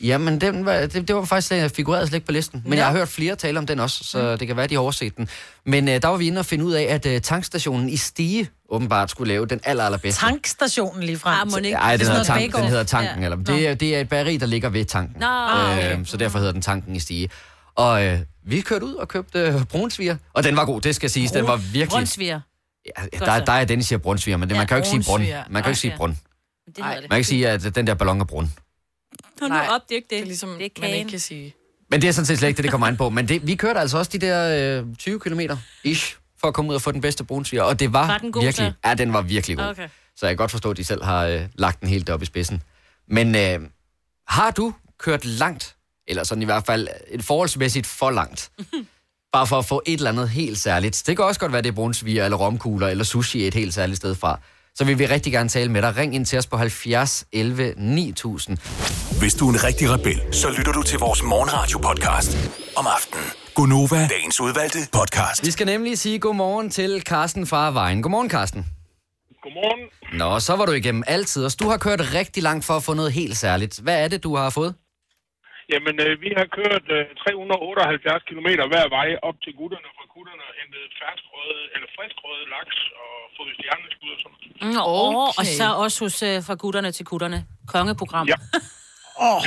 Ja. Jamen, den var, det, det var faktisk øh, figureret slet ikke på listen. Men Nå. jeg har hørt flere tale om den også, så det kan være, de har overset den. Men øh, der var vi inde og finde ud af, at øh, tankstationen i Stige åbenbart skulle lave den aller, allerbedste. Tankstationen lige frem. Ah, ikke? Ej, Det den er hedder, sådan tank, noget den hedder. Tanken. Ja. Eller, det, er, det er et bageri, der ligger ved Tanken. Nå, okay. øh, så derfor hedder den Tanken i Stige. Og øh, vi kørte ud og købte øh, brunsviger, og den var god, det skal siges. Den var virkelig... Brunsviger. Ja, der, der er den, der siger brunsviger, men det, Ja, man kan jo ikke sige brun. Man kan jo ikke sige brun. Man kan ikke sige, at den der ballon er brun. Nu, nu Nej, op, det er ikke det. Det er ligesom, det er man ikke kan sige. Men det er sådan set slet ikke det, det kommer an på. Men det, vi kørte altså også de der øh, 20 km ish for at komme ud og få den bedste brunsviger. Og det var, Var den god, virkelig... så? Ja, den var virkelig god. Okay. Så jeg kan godt forstå, at de selv har øh, lagt den helt op i spidsen. Men øh, har du kørt langt, eller sådan i hvert fald et forholdsmæssigt for langt, (laughs) bare for at få et eller andet helt særligt? Det kan også godt være, det er brunsviger, eller romkugler, eller sushi et helt særligt sted fra. Så vil vi rigtig gerne tale med dig. Ring ind til os på 70 11 9000. Hvis du er en rigtig rebel, så lytter du til vores morgenradio-podcast om aftenen. Gunova, dagens udvalgte podcast. Vi skal nemlig sige godmorgen til Carsten fra Vejen. Godmorgen, Carsten. Godmorgen. Nå, så var du igennem altid, og du har kørt rigtig langt for at få noget helt særligt. Hvad er det, du har fået? Jamen, øh, vi har kørt øh, 378 km hver vej op til gutterne gutterne, hentet ferskrøde, eller friskrøde laks og fået stjerneskud og sådan noget. Nå, okay. Og så også hos øh, fra gutterne til kutterne. Kongeprogram. Ja. (laughs) Oh.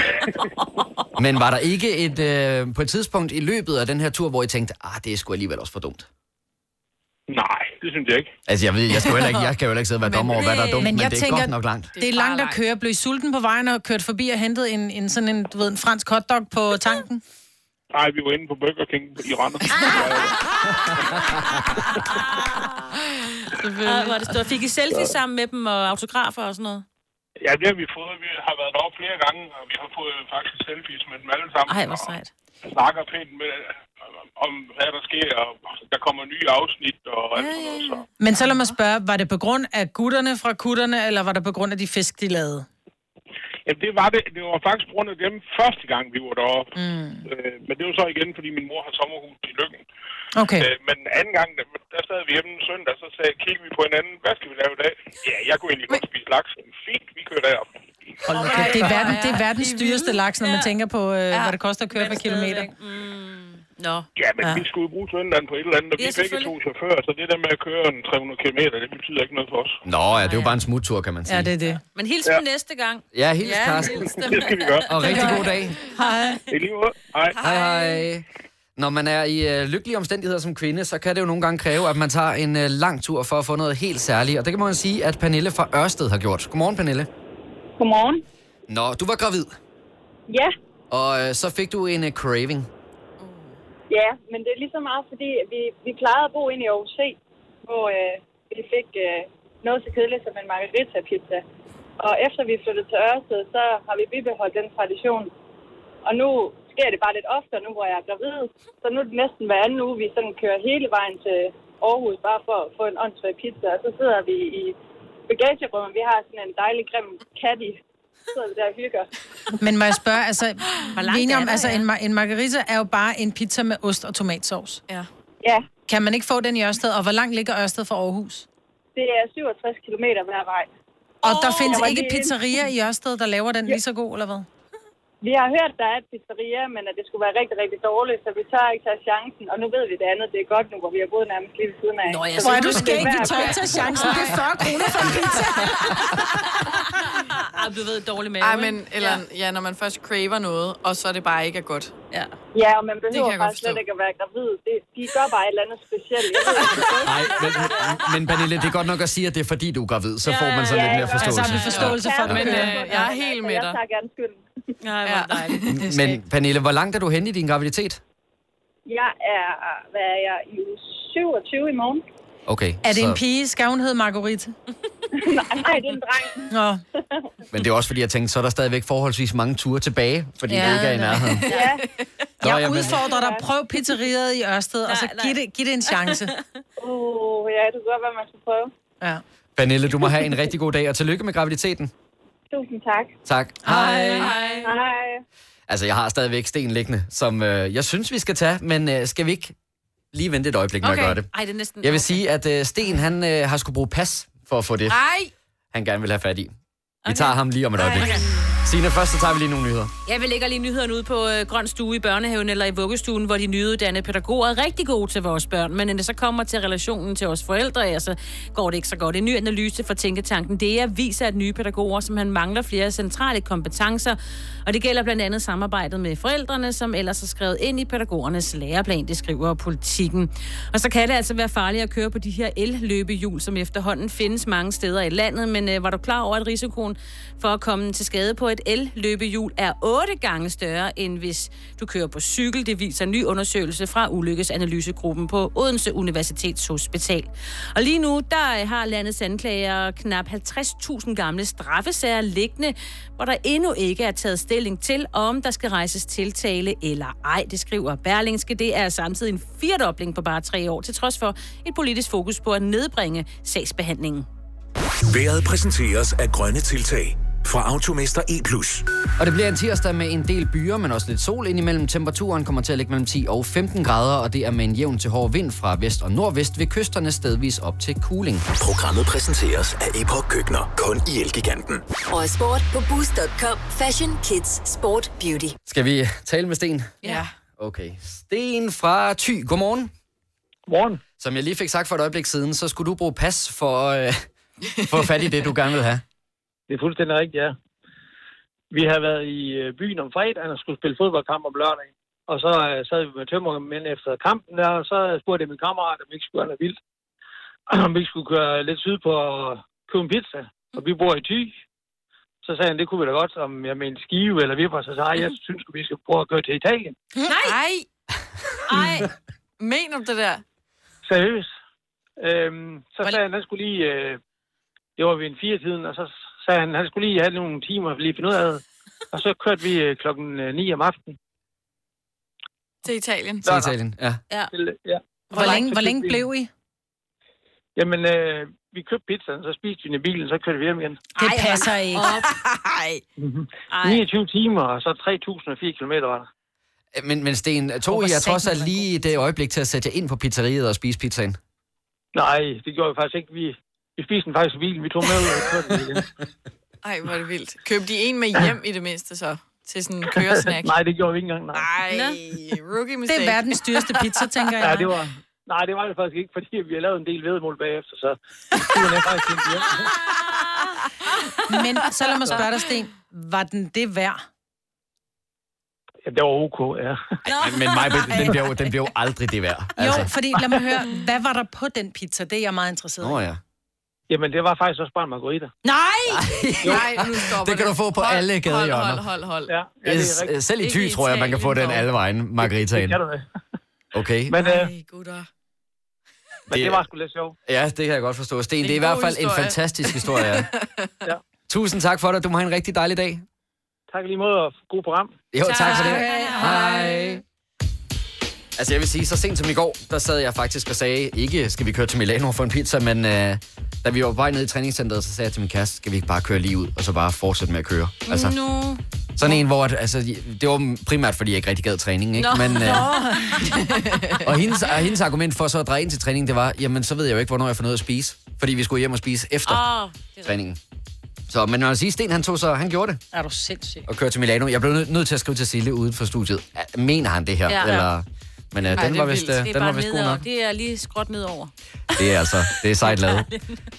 (laughs) Men var der ikke et, øh, på et tidspunkt i løbet af den her tur, hvor I tænkte, ah, det er sgu alligevel også for dumt? Nej, det synes jeg ikke. Altså, jeg, ved, jeg, skal heller ikke, jeg kan jo heller ikke sidde og være dommer over, hvad der er dumt, men, Men jeg det er tænker, godt nok langt. Det er langt at køre. Blev I sulten på vejen og kørt forbi og hentet en, en sådan en, du ved, en fransk hotdog på tanken? Nej, vi var inde på Burger King i Randers. Ah, hvor er det stort. Fik I selfie sammen med dem og autografer og sådan noget? Ja, det har vi fået. Vi har været deroppe flere gange, og vi har fået faktisk selfies med dem alle sammen. Ej, hvor sejt. Og snakker pænt med, om, hvad der sker, og der kommer nye afsnit og alt sådan noget. Så. Men så lad mig spørge, var det på grund af gutterne fra kutterne, eller var det på grund af de fisk, de lavede? Jamen, det var det. Det var faktisk på grund af dem første gang, vi var deroppe. Mm. Øh, men det var så igen, fordi min mor har sommerhus i Lykken. Okay. Øh, men anden gang, der, der sad vi hjemme søndag, så sagde, kiggede vi på hinanden, hvad skal vi lave i dag? Ja, jeg kunne egentlig godt spise laks. Fint, vi kører derop. Hold nu kæft, det er, verden, det er verdens dyreste laks, når man tænker på, øh, hvad det koster at køre per kilometer. Nå. Ja, men Ja. ja. vi skulle bruge søndagen på et eller andet, og Ja, vi er begge to chauffører, så det der med at køre en 300 km, det betyder ikke noget for os. Nå ja, det er jo bare en smuttur, kan man sige. Ja, det er det. Men hils Ja. dem næste gang. Ja, hils Ja, Carsten. hils. Det skal vi gøre. Og rigtig god dag. Hej. I lige måde. Hej. Hej, hej. Når man er i øh, lykkelige omstændigheder som kvinde, så kan det jo nogle gange kræve, at man tager en øh, lang tur for at få noget helt særligt. Og det kan man sige, at Pernille fra Ørsted har gjort. Godmorgen, Pernille. Godmorgen. Nå, du var gravid, Ja, og øh, så fik du en øh, craving. ja, men det er lige så meget, fordi vi, vi plejede at bo inde i Aarhus C, hvor øh, vi fik øh, noget så kedeligt som en margarita-pizza. Og efter vi flyttede til Ørsted, så har vi bibeholdt den tradition. Og nu sker det bare lidt oftere, nu hvor jeg er gravid. Så nu er det næsten hver anden uge, vi sådan kører hele vejen til Aarhus, bare for at få en åndssvag pizza. Og så sidder vi i bagagerummet. Vi har sådan en dejlig grim caddy. Så vi der og hygger. Men må jeg spørge, altså, langt er enige er om, der, altså ja? en, ma- en margarita er jo bare en pizza med ost og tomatsauce. Ja. Ja, Kan man ikke få den i Ørsted? Og hvor langt ligger Ørsted fra Aarhus? det er 67 km hver vej. Og der findes Jeg var ikke lige- pizzeria i Ørsted, der laver den lige så god, eller hvad? Vi har hørt, der er et pizzeria, men at det skulle være rigtig, rigtig dårligt, så vi tør ikke tage chancen. Og nu ved vi det andet, det er godt nu, hvor vi har boet nærmest lige ved siden af. Nå, ja, Så Hvor er du er vi tør ikke tage chancen. Det er 40 kroner for en (laughs) pizza. Ej, du ved, dårlig mave, Ej, men, eller, ja. når man først craver noget, og så er det bare ikke er godt. Ja. Ja, og man behøver jeg faktisk slet forstå. ikke at være gravid. Det, de gør bare et eller andet specielt. (laughs) Jeg. Nej, men, men Pernille, det er godt nok at sige, at det er fordi, du er gravid. Så får man så Ja, lidt mere ja, Altså, forståelse. har vi forståelse for det. Men øh, jeg er helt med Jeg dig. tager gerne skylden. Nej, hvor Ja. dejligt. Men Pernille, hvor langt er du henne i din graviditet? Jeg er, hvad er jeg, i uge 27 i morgen. Okay. er det en så- pige? Skal hun hedde Marguerite? (laughs) nej, nej, det er en dreng. Nå, Men det er også fordi, jeg tænkte, så er der stadigvæk forholdsvis mange ture tilbage, fordi Ja, det ikke er i nærheden. Ja, Nå, jeg jamen- udfordrer dig. Prøv pizzeriet i Ørsted, og så Nej, giv nej. det, giv det en chance. (laughs) uh, ja, det kunne godt være, man skulle prøve. Ja. Pernille, du må have en rigtig god dag, og tillykke med graviditeten. Tusind tak. Tak. Hej. Hej. Altså, jeg har stadigvæk sten liggende, som øh, jeg synes, vi skal tage, men øh, skal vi ikke lige vente et øjeblik med Okay. at gøre det? Ej, det er næsten... Jeg vil sige, at øh, Sten, han øh, har skulle bruge pas for at få det, Nej! han gerne vil have fat i. Vi tager ham lige om et øjeblik. Okay. Signe, først så tager vi lige nogle nyheder. Jeg vil lægge lige nyhederne ud på øh, Grøn Stue i børnehaven eller i vuggestuen, hvor de nyuddannede pædagoger er rigtig gode til vores børn. Men når det så kommer til relationen til os forældre, ja, så går det ikke så godt. En ny analyse fra Tænketanken, det er viser, at nye pædagoger, som han mangler flere centrale kompetencer. Og det gælder blandt andet samarbejdet med forældrene, som ellers er skrevet ind i pædagogernes læreplan, det skriver politikken. Og så kan det altså være farligt at køre på de her el-løbehjul, som efterhånden findes mange steder i landet. Men øh, var du klar over, at risikoen for at komme til skade på et el-løbehjul er otte gange større, end hvis du kører på cykel. Det viser en ny undersøgelse fra Ulykkesanalysegruppen på Odense Universitetshospital. Og lige nu, der øh, har landets anklager knap 50.000 gamle straffesager liggende, hvor der endnu ikke er taget stilling til, om der skal rejses tiltale eller ej. Det skriver Berlingske. Det er samtidig en firedobling på bare tre år, til trods for et politisk fokus på at nedbringe sagsbehandlingen. Været præsenteres af grønne tiltag fra Automester E+. Og det bliver en tirsdag med en del byer, men også lidt sol indimellem. Temperaturen kommer til at ligge mellem 10 og 15 grader, og det er med en jævn til hård vind fra vest og nordvest ved kysterne stedvis op til Kuling. Programmet præsenteres af Epoch Køkkener. Kun i Elgiganten. Og sport på Boost.com. Fashion, kids, sport, beauty. Skal vi tale med Sten? Ja. Okay. Sten fra Thy. Godmorgen. Godmorgen. Som jeg lige fik sagt for et øjeblik siden, så skulle du bruge pas for, øh, for at få fat i det, du gerne vil have. Det er fuldstændig rigtigt, ja. Vi har været i øh, byen om fredagen og skulle spille fodboldkamp om lørdagen. Og så øh, sad vi med tømmermænd efter kampen der, og så spurgte jeg min kammerat, om vi ikke skulle gøre noget vildt. (clears throat) Om vi ikke skulle køre lidt syd på og købe en pizza. Og vi bor i Thy. Så sagde han, det kunne vi da godt, om jeg med en skive eller vipper. Så sagde jeg, jeg synes, vi skal prøve at køre til Italien. Nej! Ej! Ej! Mener du det der? Seriøst. Øhm, så sagde han, han skulle lige... Øh, det var ved en fire tiden, og så sagde han, han skulle lige have nogle timer for lige finde ud af det. Og så kørte vi øh, klokken øh, 9 om aftenen. Til Italien. Til Italien, ja. Ja. Til, ja. Hvor længe, hvor længe blev I? Jamen, øh, vi købte pizzaen, så spiste vi den i bilen, så kørte vi hjem igen. Det passer ikke. Ej. Mhm. Ej. 29 timer, og så 3.004 km var der. Men, men Sten, tog I jer trods alt lige det øjeblik til at sætte jer ind på pizzeriet og spise pizzaen? Nej, det gjorde vi faktisk ikke. Vi, vi spiste den faktisk i bilen. Vi tog med ud og kørte den igen. (laughs) Ej, hvor er det vildt. Køb de en med hjem i det mindste så? Til sådan en køresnack? nej, det gjorde vi ikke engang. Nej. Ej, rookie Det mistake. er verdens dyreste pizza, tænker jeg. Ja, det var... Nej, det var det faktisk ikke, fordi vi har lavet en del vedmål bagefter, så det var faktisk ikke hjem. (laughs) Men så lad mig spørge dig, Sten. Var den det værd? Ja, det var ok, ja. Men, men mig, den bliver, jo, den bliver jo aldrig det værd. Jo, fordi lad mig høre, hvad var der på den pizza? Det er jeg meget interesseret i. Nå ja. Jamen, det var faktisk også bare en margarita. Nej! Nej, (laughs) nu stopper Det kan du få på alle Hold, gadehjørner. hold, hold, hold. Ja, ja det er rigtigt. Selv i Thy tror jeg, man kan få den alle vejen, Margaritaen. Det kan du. Okay. Men, øh, Ej, gutter. men det var sgu lidt sjovt. Ja, det kan jeg godt forstå. Sten, En det er i hvert fald en historie. fantastisk historie. ja. (laughs) Ja. Tusind tak for det. Du må have en rigtig dejlig dag. Tak lige måde, og god program. Jo, tak, tak for det. Hej. Hej. Altså jeg vil sige, så sent som i går, der sad jeg faktisk og sagde, ikke skal vi køre til Milano for en pizza, men øh, da vi var på vej ned i træningscenteret, så sagde jeg til min kæreste, skal vi ikke bare køre lige ud, og så bare fortsætte med at køre. Altså, Nu. sådan en, hvor at, altså, det var primært, fordi jeg ikke rigtig gad træning, ikke? Nå. Men, øh, (laughs) og hendes, og hendes argument for så at dreje ind til træning, det var, jamen så ved jeg jo ikke, hvornår jeg får noget at spise. Fordi vi skulle hjem og spise efter er træningen. Så, men når jeg siger, Sten, han tog så, han gjorde det Er du sindssyg? og kørte til Milano. Jeg blev nødt nødt til at skrive til Sille uden for studiet. Mener han det her? Ja. Eller, men uh, Ej, den var er vist, uh, er den var vist god nok. Det er lige skråt nedover. Det er altså, det er sejt (laughs) lavet.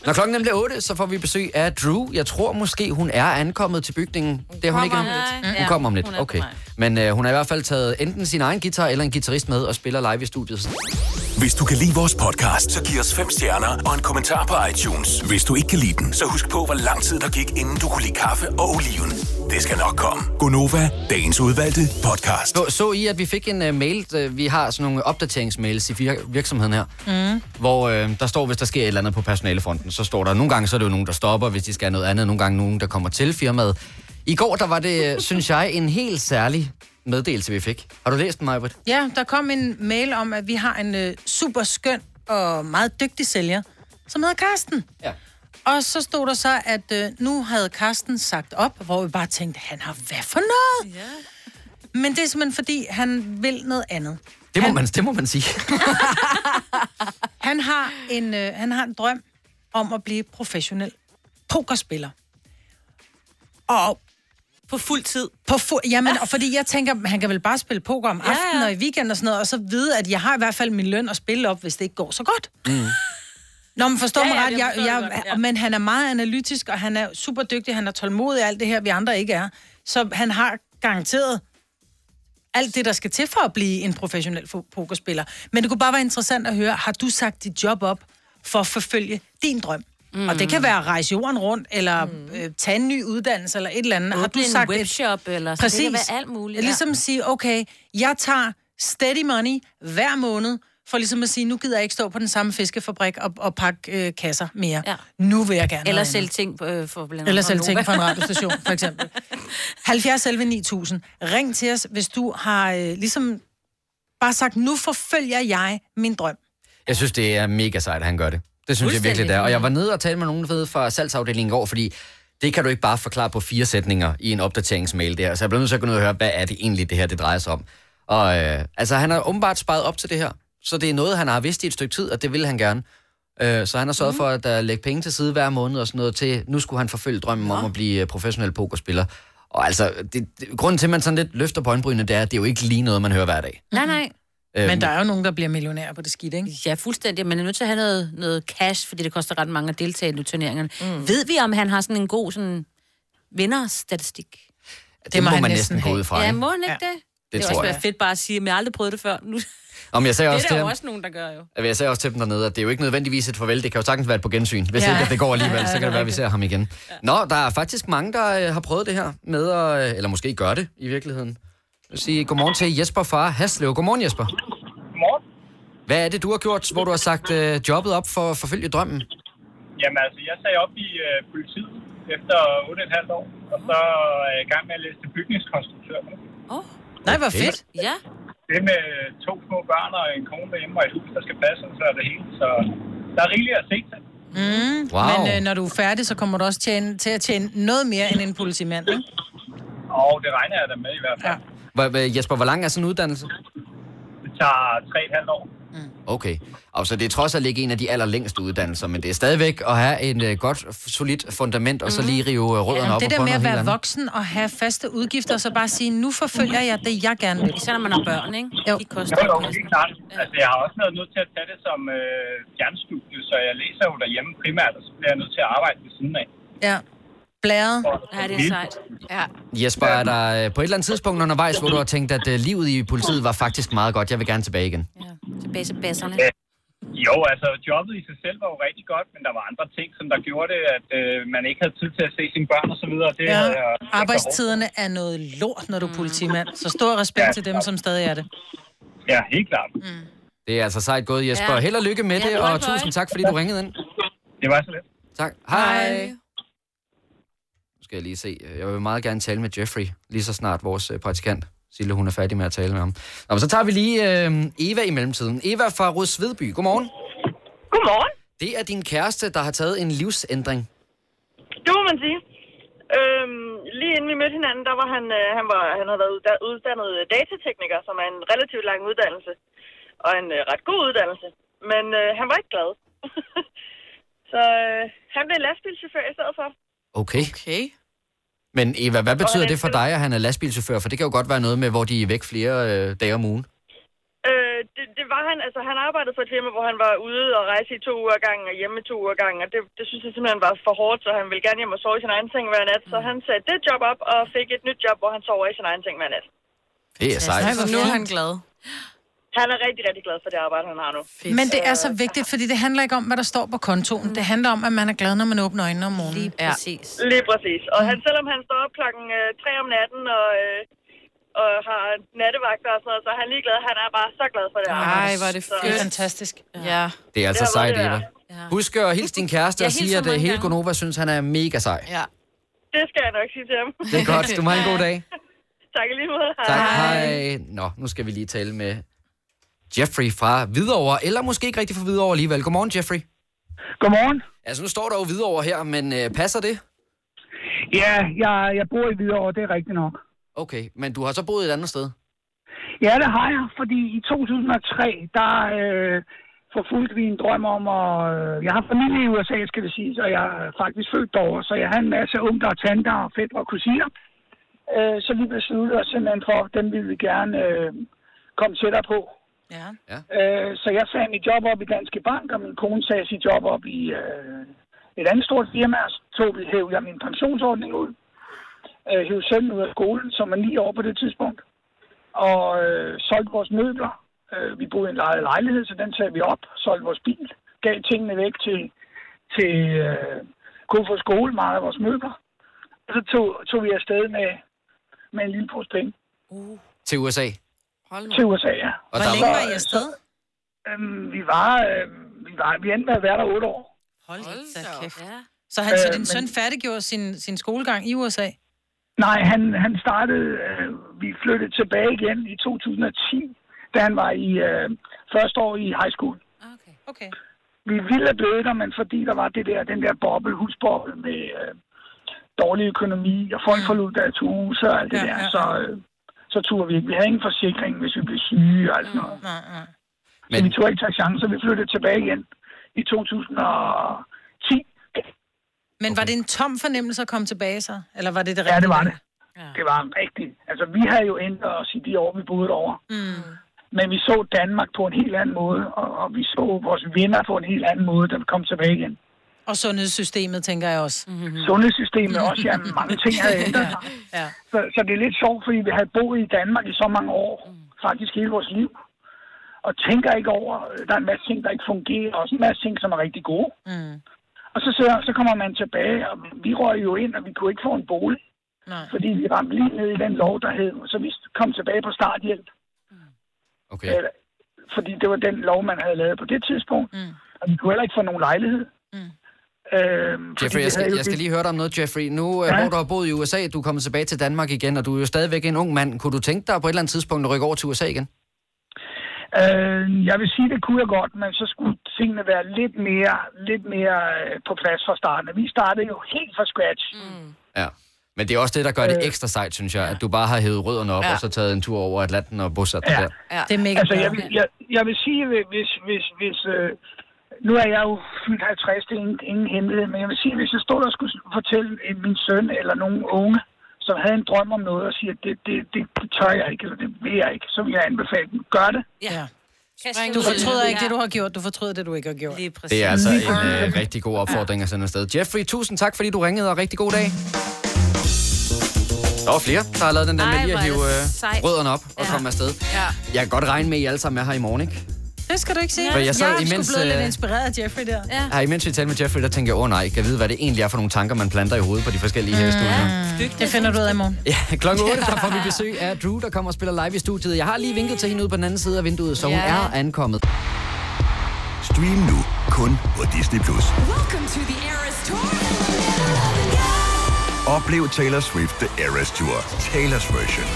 Når klokken nemlig 8, så får vi besøg af Drew. Jeg tror måske, hun er ankommet til bygningen. Det er hun ikke om lidt. Hun Ja, kommer om lidt, hun er okay. Men uh, hun har i hvert fald taget enten sin egen guitar eller en guitarist med og spiller live i studiet. Hvis du kan lide vores podcast, så giv os fem stjerner og en kommentar på iTunes. Hvis du ikke kan lide den, så husk på, hvor lang tid der gik, inden du kunne lide kaffe og oliven. Det skal nok komme. Gonova, dagens udvalgte podcast. Så, så I, at vi fik en uh, mail. Uh, vi har sådan nogle opdateringsmails i vir- virksomheden her. Mm. hvor øh, der står, hvis der sker et eller andet på personalefronten, så står der, nogle gange så er det jo nogen, der stopper, hvis de skal have noget andet, nogle gange nogen, der kommer til firmaet. I går, der var det, øh, synes jeg, en helt særlig meddelelse, vi fik. Har du læst den, Majbrit? Ja, der kom en mail om, at vi har en øh, super skøn og meget dygtig sælger, som hedder Karsten. Ja. Og så stod der så, at øh, nu havde Karsten sagt op, hvor vi bare tænkte, han har hvad for noget? Ja. Men det er simpelthen fordi, han vil noget andet. Det må, man, det må man sige. (laughs) Han har en, øh, han har en drøm om at blive professionel pokerspiller. Og på fuld tid. På fu- jamen, og fordi jeg tænker, han kan vel bare spille poker om aftenen ja. og i weekend og sådan noget, og så vide, at jeg har i hvert fald min løn at spille op, hvis det ikke går så godt. Mm. Nå, men forstår Ja, mig ja, ret, jeg, jeg jeg, godt, ja. men han er meget analytisk, og han er super dygtig, han er tålmodig, alt det her, vi andre ikke er. Så han har garanteret alt det, der skal til for at blive en professionel fo- pokerspiller. Men det kunne bare være interessant at høre, har du sagt dit job op for at forfølge din drøm? Mm. Og det kan være at rejse jorden rundt, eller mm. øh, tage en ny uddannelse, eller et eller andet. har du Åbne en sagt et- webshop, eller så Præcis. det kan være alt muligt, ja. Ligesom at sige, okay, jeg tager steady money hver måned, for ligesom at sige, nu gider jeg ikke stå på den samme fiskefabrik og, og pakke øh, kasser mere. Ja. Nu vil jeg gerne Eller sælge andet. ting øh, for blandt Eller sælge ting for en radiostation, for eksempel. 70 11 9000. Ring til os, hvis du har øh, ligesom bare sagt, nu forfølger jeg min drøm. Jeg synes, det er mega sejt, at han gør det. Det synes jeg virkelig, det er. Og jeg var nede og tale med nogen ved fra salgsafdelingen i går, fordi det kan du ikke bare forklare på fire sætninger i en opdateringsmail der. Så jeg bliver nødt til at gå ned og høre, hvad er det egentlig, det her det drejer sig om. Og øh, altså, han har åbenbart sparet op til det her. Så det er noget, han har vidst i et stykke tid, og det vil han gerne. Øh, så han har sørget mm. for at uh, lægge penge til side hver måned og sådan noget til, nu skulle han forfølge drømmen ja. om at blive øh, professionel pokerspiller. Og altså, det, det, grunden til, at man sådan lidt løfter på øjenbrynene, det er, at det er jo ikke lige noget, man hører hver dag. Nej, nej. Men der er jo nogen, der bliver millionærer på det skidt, ikke? Ja, fuldstændig. Man er nødt til at have noget, noget cash, fordi det koster ret mange at deltage i turneringerne. Mm. Ved vi, om han har sådan en god sådan, vinderstatistik? Det, det må, må man næsten gå ud fra. Ja, må han ikke ja. det? Det, det tror også jeg. fedt bare at sige, at jeg har aldrig prøvet det før. Nu. Om jeg sagde det også er der jo også nogen, der gør jo. Jeg sagde også til dem dernede, at det er jo ikke nødvendigvis et farvel. Det kan jo sagtens være et på gensyn. Hvis Ja. ja. ikke at det går alligevel, Ja, så kan det være, at vi ser ham igen. Nå, der er faktisk mange, der øh, har prøvet det her med at... øh, Eller måske gør det i virkeligheden. Vil sige godmorgen til Jesper fra Haslev. Godmorgen, Jesper. Godmorgen. Hvad er det, du har gjort, hvor du har sagt øh, jobbet op for at forfølge drømmen? Jamen altså, jeg sagde op i øh, politiet efter 8,5 år, og så er jeg i gang med at læse til bygningskonstruktør. nu. Oh. Nej, hvor fedt. Ja. Det er med to små børn og en kone derhjemme og et hus, der skal passe, så er det hele. Så der er rigeligt at se til. Mm. Wow. Men øh, når du er færdig, så kommer du også tjene, til at tjene noget mere end en politimand, ikke? Og det regner jeg da med i hvert fald. Hvor, Jesper, hvor lang er sådan en uddannelse? Det tager 3,5 år. Okay. Og så det er trods alt ikke en af de allerlængste uddannelser, men det er stadigvæk at have en uh, godt, solidt fundament, og så lige rive uh, rødderne Ja, op det der med at være andet. voksen og have faste udgifter, og så bare sige, nu forfølger jeg det, jeg gerne vil. Især når man har børn, ikke? Jo. De koster Jo, jo, helt klart. Altså, jeg har også været nødt til at tage det som øh, fjernstudie, så jeg læser jo derhjemme primært, og så bliver jeg nødt til at arbejde ved siden af. Ja. Blæret. Ja, det er sejt. Ja. Jesper, er der øh, på et eller andet tidspunkt undervejs, hvor du har tænkt, at øh, livet i politiet var faktisk meget godt, jeg vil gerne tilbage igen? Tilbage til basserne. Ja. Jo, altså jobbet i sig selv var jo rigtig godt, men der var andre ting, som der gjorde det, at øh, man ikke havde tid til at se sine børn og så videre. Det Ja. havde jeg Arbejdstiderne er noget lort, når du er politimand. Så stor respekt Ja. til dem, som stadig er det. Ja, helt klart. Det er altså sejt gået, Jesper. Ja. Held og lykke med Ja, det, hej, og hej. tusind tak, fordi du ringede ind. Det var så lidt. Tak. Hej. Nu skal jeg lige se. Jeg vil meget gerne tale med Jeffrey, lige så snart vores øh, praktikant, Sille, hun er færdig med at tale med ham. Nå, men så tager vi lige øh, Eva i mellemtiden. Eva fra Rudsvedby. Godmorgen. Godmorgen. Det er din kæreste, der har taget en livsændring. Det må man sige. Øhm, lige inden vi mødte hinanden, der var han, øh, han, var, han havde været udda- uddannet datatekniker, som er en relativt lang uddannelse. Og en øh, ret god uddannelse. Men øh, han var ikke glad. (laughs) Så øh, han blev lastbilchauffør i stedet for. Okay. Okay. Men Eva, hvad betyder det for dig, at han er lastbilchauffør? For det kan jo godt være noget med, hvor de er væk flere øh, dage om ugen. Øh, det, det var han, altså han arbejdede for et firma, hvor han var ude og rejse i to uger gang og hjemme i to uger gang, og det, det synes jeg simpelthen var for hårdt, så han ville gerne hjem og sove i sin egen seng hver nat. Så han sagde det job op og fik et nyt job, hvor han sover i sin egen seng hver nat. Det er sejt. Så nu er han glad. Han er rigtig, rigtig glad for det arbejde, han har nu. Men det er så vigtigt, fordi det handler ikke om, hvad der står på kontoen. Det handler om, at man er glad, når man åbner øjnene om morgenen. Lige præcis. Lige præcis. Og han, selvom han står op klokken øh, 3 om natten og, øh, og har nattevagter og sådan noget, så er han ligeglad. Han er bare så glad for det arbejde. Ej, hvor er det er fantastisk. Ja. Det er altså Det sejt, Eva. Husk at hilse din kæreste og sige, at øh, hele. Gonova synes, han er mega sej. Ja. Det skal jeg nok sige til ham. Det er godt. Du må have en god dag. (laughs) tak lige måde. Tak. Hej. Nå, nu skal vi lige tale med Jeffrey fra Hvidovre, eller måske ikke rigtig fra Hvidovre alligevel. Godmorgen, Jeffrey. Godmorgen. Altså, nu står der jo Hvidovre her, men øh, passer det? Ja, jeg, jeg bor i Hvidovre, det er rigtigt nok. Okay, men du har så boet et andet sted? Ja, det har jeg, fordi i 2003, der øh, forfulgte vi en drøm om at... Øh, jeg har familie i USA, skal det sige, så jeg er faktisk født derovre, så jeg har en masse onkler og tanter og fætter og kusiner. Øh, så vi besluttede os simpelthen for, at dem ville vi gerne øh, komme tættere på. Ja. Øh, så jeg sagde mit job op i Danske Bank, og min kone sagde sit job op i øh, et andet stort firma, og så tog vi, hæv jeg min pensionsordning ud. Øh, hæv sønnen ud af skolen, som var ni år på det tidspunkt. Og øh, solgte vores møbler. Øh, vi boede i en lejet lejlighed, så den sagde vi op. Solgte vores bil. Gav tingene væk til, til øh, Kofod skole, meget af vores møbler. Og så tog, tog vi afsted med, med en lille pose penge Til USA? Til USA, ja. Og Hvor længe var- I afsted? Øhm, vi var, øh, vi var, vi endte med at være der otte år. Hold da kæft. Ja. Så, han, så Øh, din men- søn færdiggjorde sin, sin skolegang i USA? Nej, han, han startede, øh, vi flyttede tilbage igen i 2010, da han var i øh, første år i high school. Okay. okay. Vi ville have blevet der, men fordi der var det der, den der boble, husboble med øh, dårlig økonomi, og folk forlod deres hus og alt det Ja, der, ja, så, øh, så turde vi ikke. Vi havde ingen forsikring, hvis vi blev syge og alt sådan noget. Nej, nej. Men... Så vi turde ikke tage chancer. Vi flyttede tilbage igen i 2010. Men var det en tom fornemmelse at komme tilbage så? Eller var det det rigtige? Ja, det var det. Det var rigtigt. Altså, vi havde jo ændret os i de år, vi boede over. Mm. Men vi så Danmark på en helt anden måde, og, og vi så vores venner på en helt anden måde, da vi kom tilbage igen. Og sundhedssystemet, tænker jeg også. Mm-hmm. Sundhedssystemet også, ja, mange ting (laughs) havde ændret sig. Ja. Så, så det er lidt sjovt, fordi vi havde boet i Danmark i så mange år, faktisk hele vores liv, og tænker ikke over, der er en masse ting, der ikke fungerer, og også en masse ting, som er rigtig gode. Mm. Og så, så, så kommer man tilbage, og vi røg jo ind, og vi kunne ikke få en bolig, Nej. fordi vi ramte lige ned i den lov, der hed, så vi kom tilbage på starthjælp. Okay. Øh, fordi det var den lov, man havde lavet på det tidspunkt, mm. og vi kunne heller ikke få nogen lejlighed. Øhm, fordi Jeffrey, jeg skal, jeg skal lige høre dig om noget, Jeffrey. Nu, ja. Ja. hvor du har boet i USA, du er kommet tilbage til Danmark igen, og du er jo stadigvæk en ung mand. Kunne du tænke dig på et eller andet tidspunkt at rykke over til USA igen? Øh, jeg vil sige, det kunne jeg godt, men så skulle tingene være lidt mere, lidt mere øh, på plads fra starten. Vi startede jo helt fra scratch. Mm. Ja. Men det er også det, der gør det Øh. ekstra sejt, synes jeg, at du bare har hævet rødderne op, Ja. og så taget en tur over Atlanten og bosat dig Ja. der. Ja. Det er mega altså, jeg, vil, jeg, jeg vil sige, hvis... hvis, hvis øh, nu er jeg jo fyldt 50, det er ingen, ingen hemmelighed, men jeg vil sige, hvis jeg stod og skulle fortælle min søn eller nogen unge, som havde en drøm om noget, og siger, det, det, det, det tør jeg ikke, eller det vil jeg ikke, så vil jeg anbefale dem. Gør det. Ja. Du fortryder ikke det, du har gjort. Du fortryder det, du ikke har gjort. Lige Det er altså en øh, rigtig god opfordring at sende afsted. Jeffrey, tusind tak, fordi du ringede, og rigtig god dag. Der var flere, der har lavet den der Ej, med lige at hive øh, rødderne op og Ja. komme afsted. Ja. Jeg kan godt regne med, at I alle sammen er her i morgen, ikke? Det skal du ikke sige. For jeg sad jeg er imens, sgu blevet lidt øh, inspireret af Jeffrey der. Ja. Her, imens vi talte med Jeffrey, der tænker jeg, åh oh, nej, kan jeg vide, hvad det egentlig er for nogle tanker, man planter i hovedet på de forskellige her i studiet. Det finder du ud af i morgen. Ja, klokken 8, der får vi besøg af Drew, der kommer og spiller live i studiet. Jeg har lige vinket til hende ude på den anden side af vinduet, så hun Ja. er ankommet. Stream nu kun på Disney+. Plus. Welcome to the Eras Tour. Oplev Taylor Swift The Eras Tour, Taylor's version.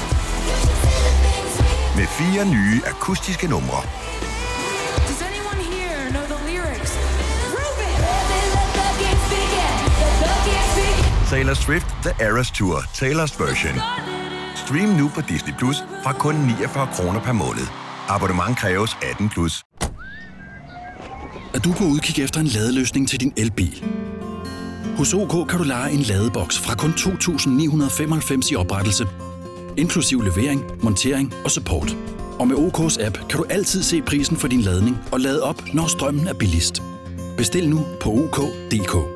Med fire nye akustiske numre. Taylor Swift The Eras Tour, Taylor's version. Stream nu på Disney Plus fra kun 49 kroner per måned. Abonnement kræves 18 plus. Er du på udkig efter en ladeløsning til din elbil. Hos OK kan du lege en ladeboks fra kun 2.995 i oprettelse, inklusiv levering, montering og support. Og med OK's app kan du altid se prisen for din ladning og lade op, når strømmen er billigst. Bestil nu på OK.dk.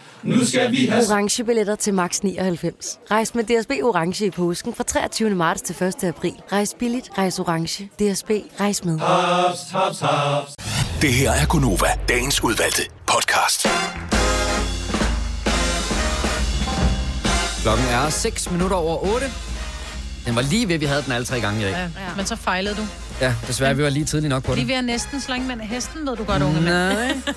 Nu skal vi have... Orange billetter til max 99. Rejs med DSB Orange i påsken fra 23. marts til 1. april. Rejs billigt, rejs orange. DSB, rejs med. Haps, haps, haps. Det her er Gunova, dagens udvalgte podcast. Klokken er 6 minutter over 8. Den var lige ved, vi havde den alle tre gange i dag. Ja. Men så fejlede du. Ja, desværre, vi var lige tidligt nok på Lige den. ved at næsten slå med hesten, ved du godt, unge mand. Nej.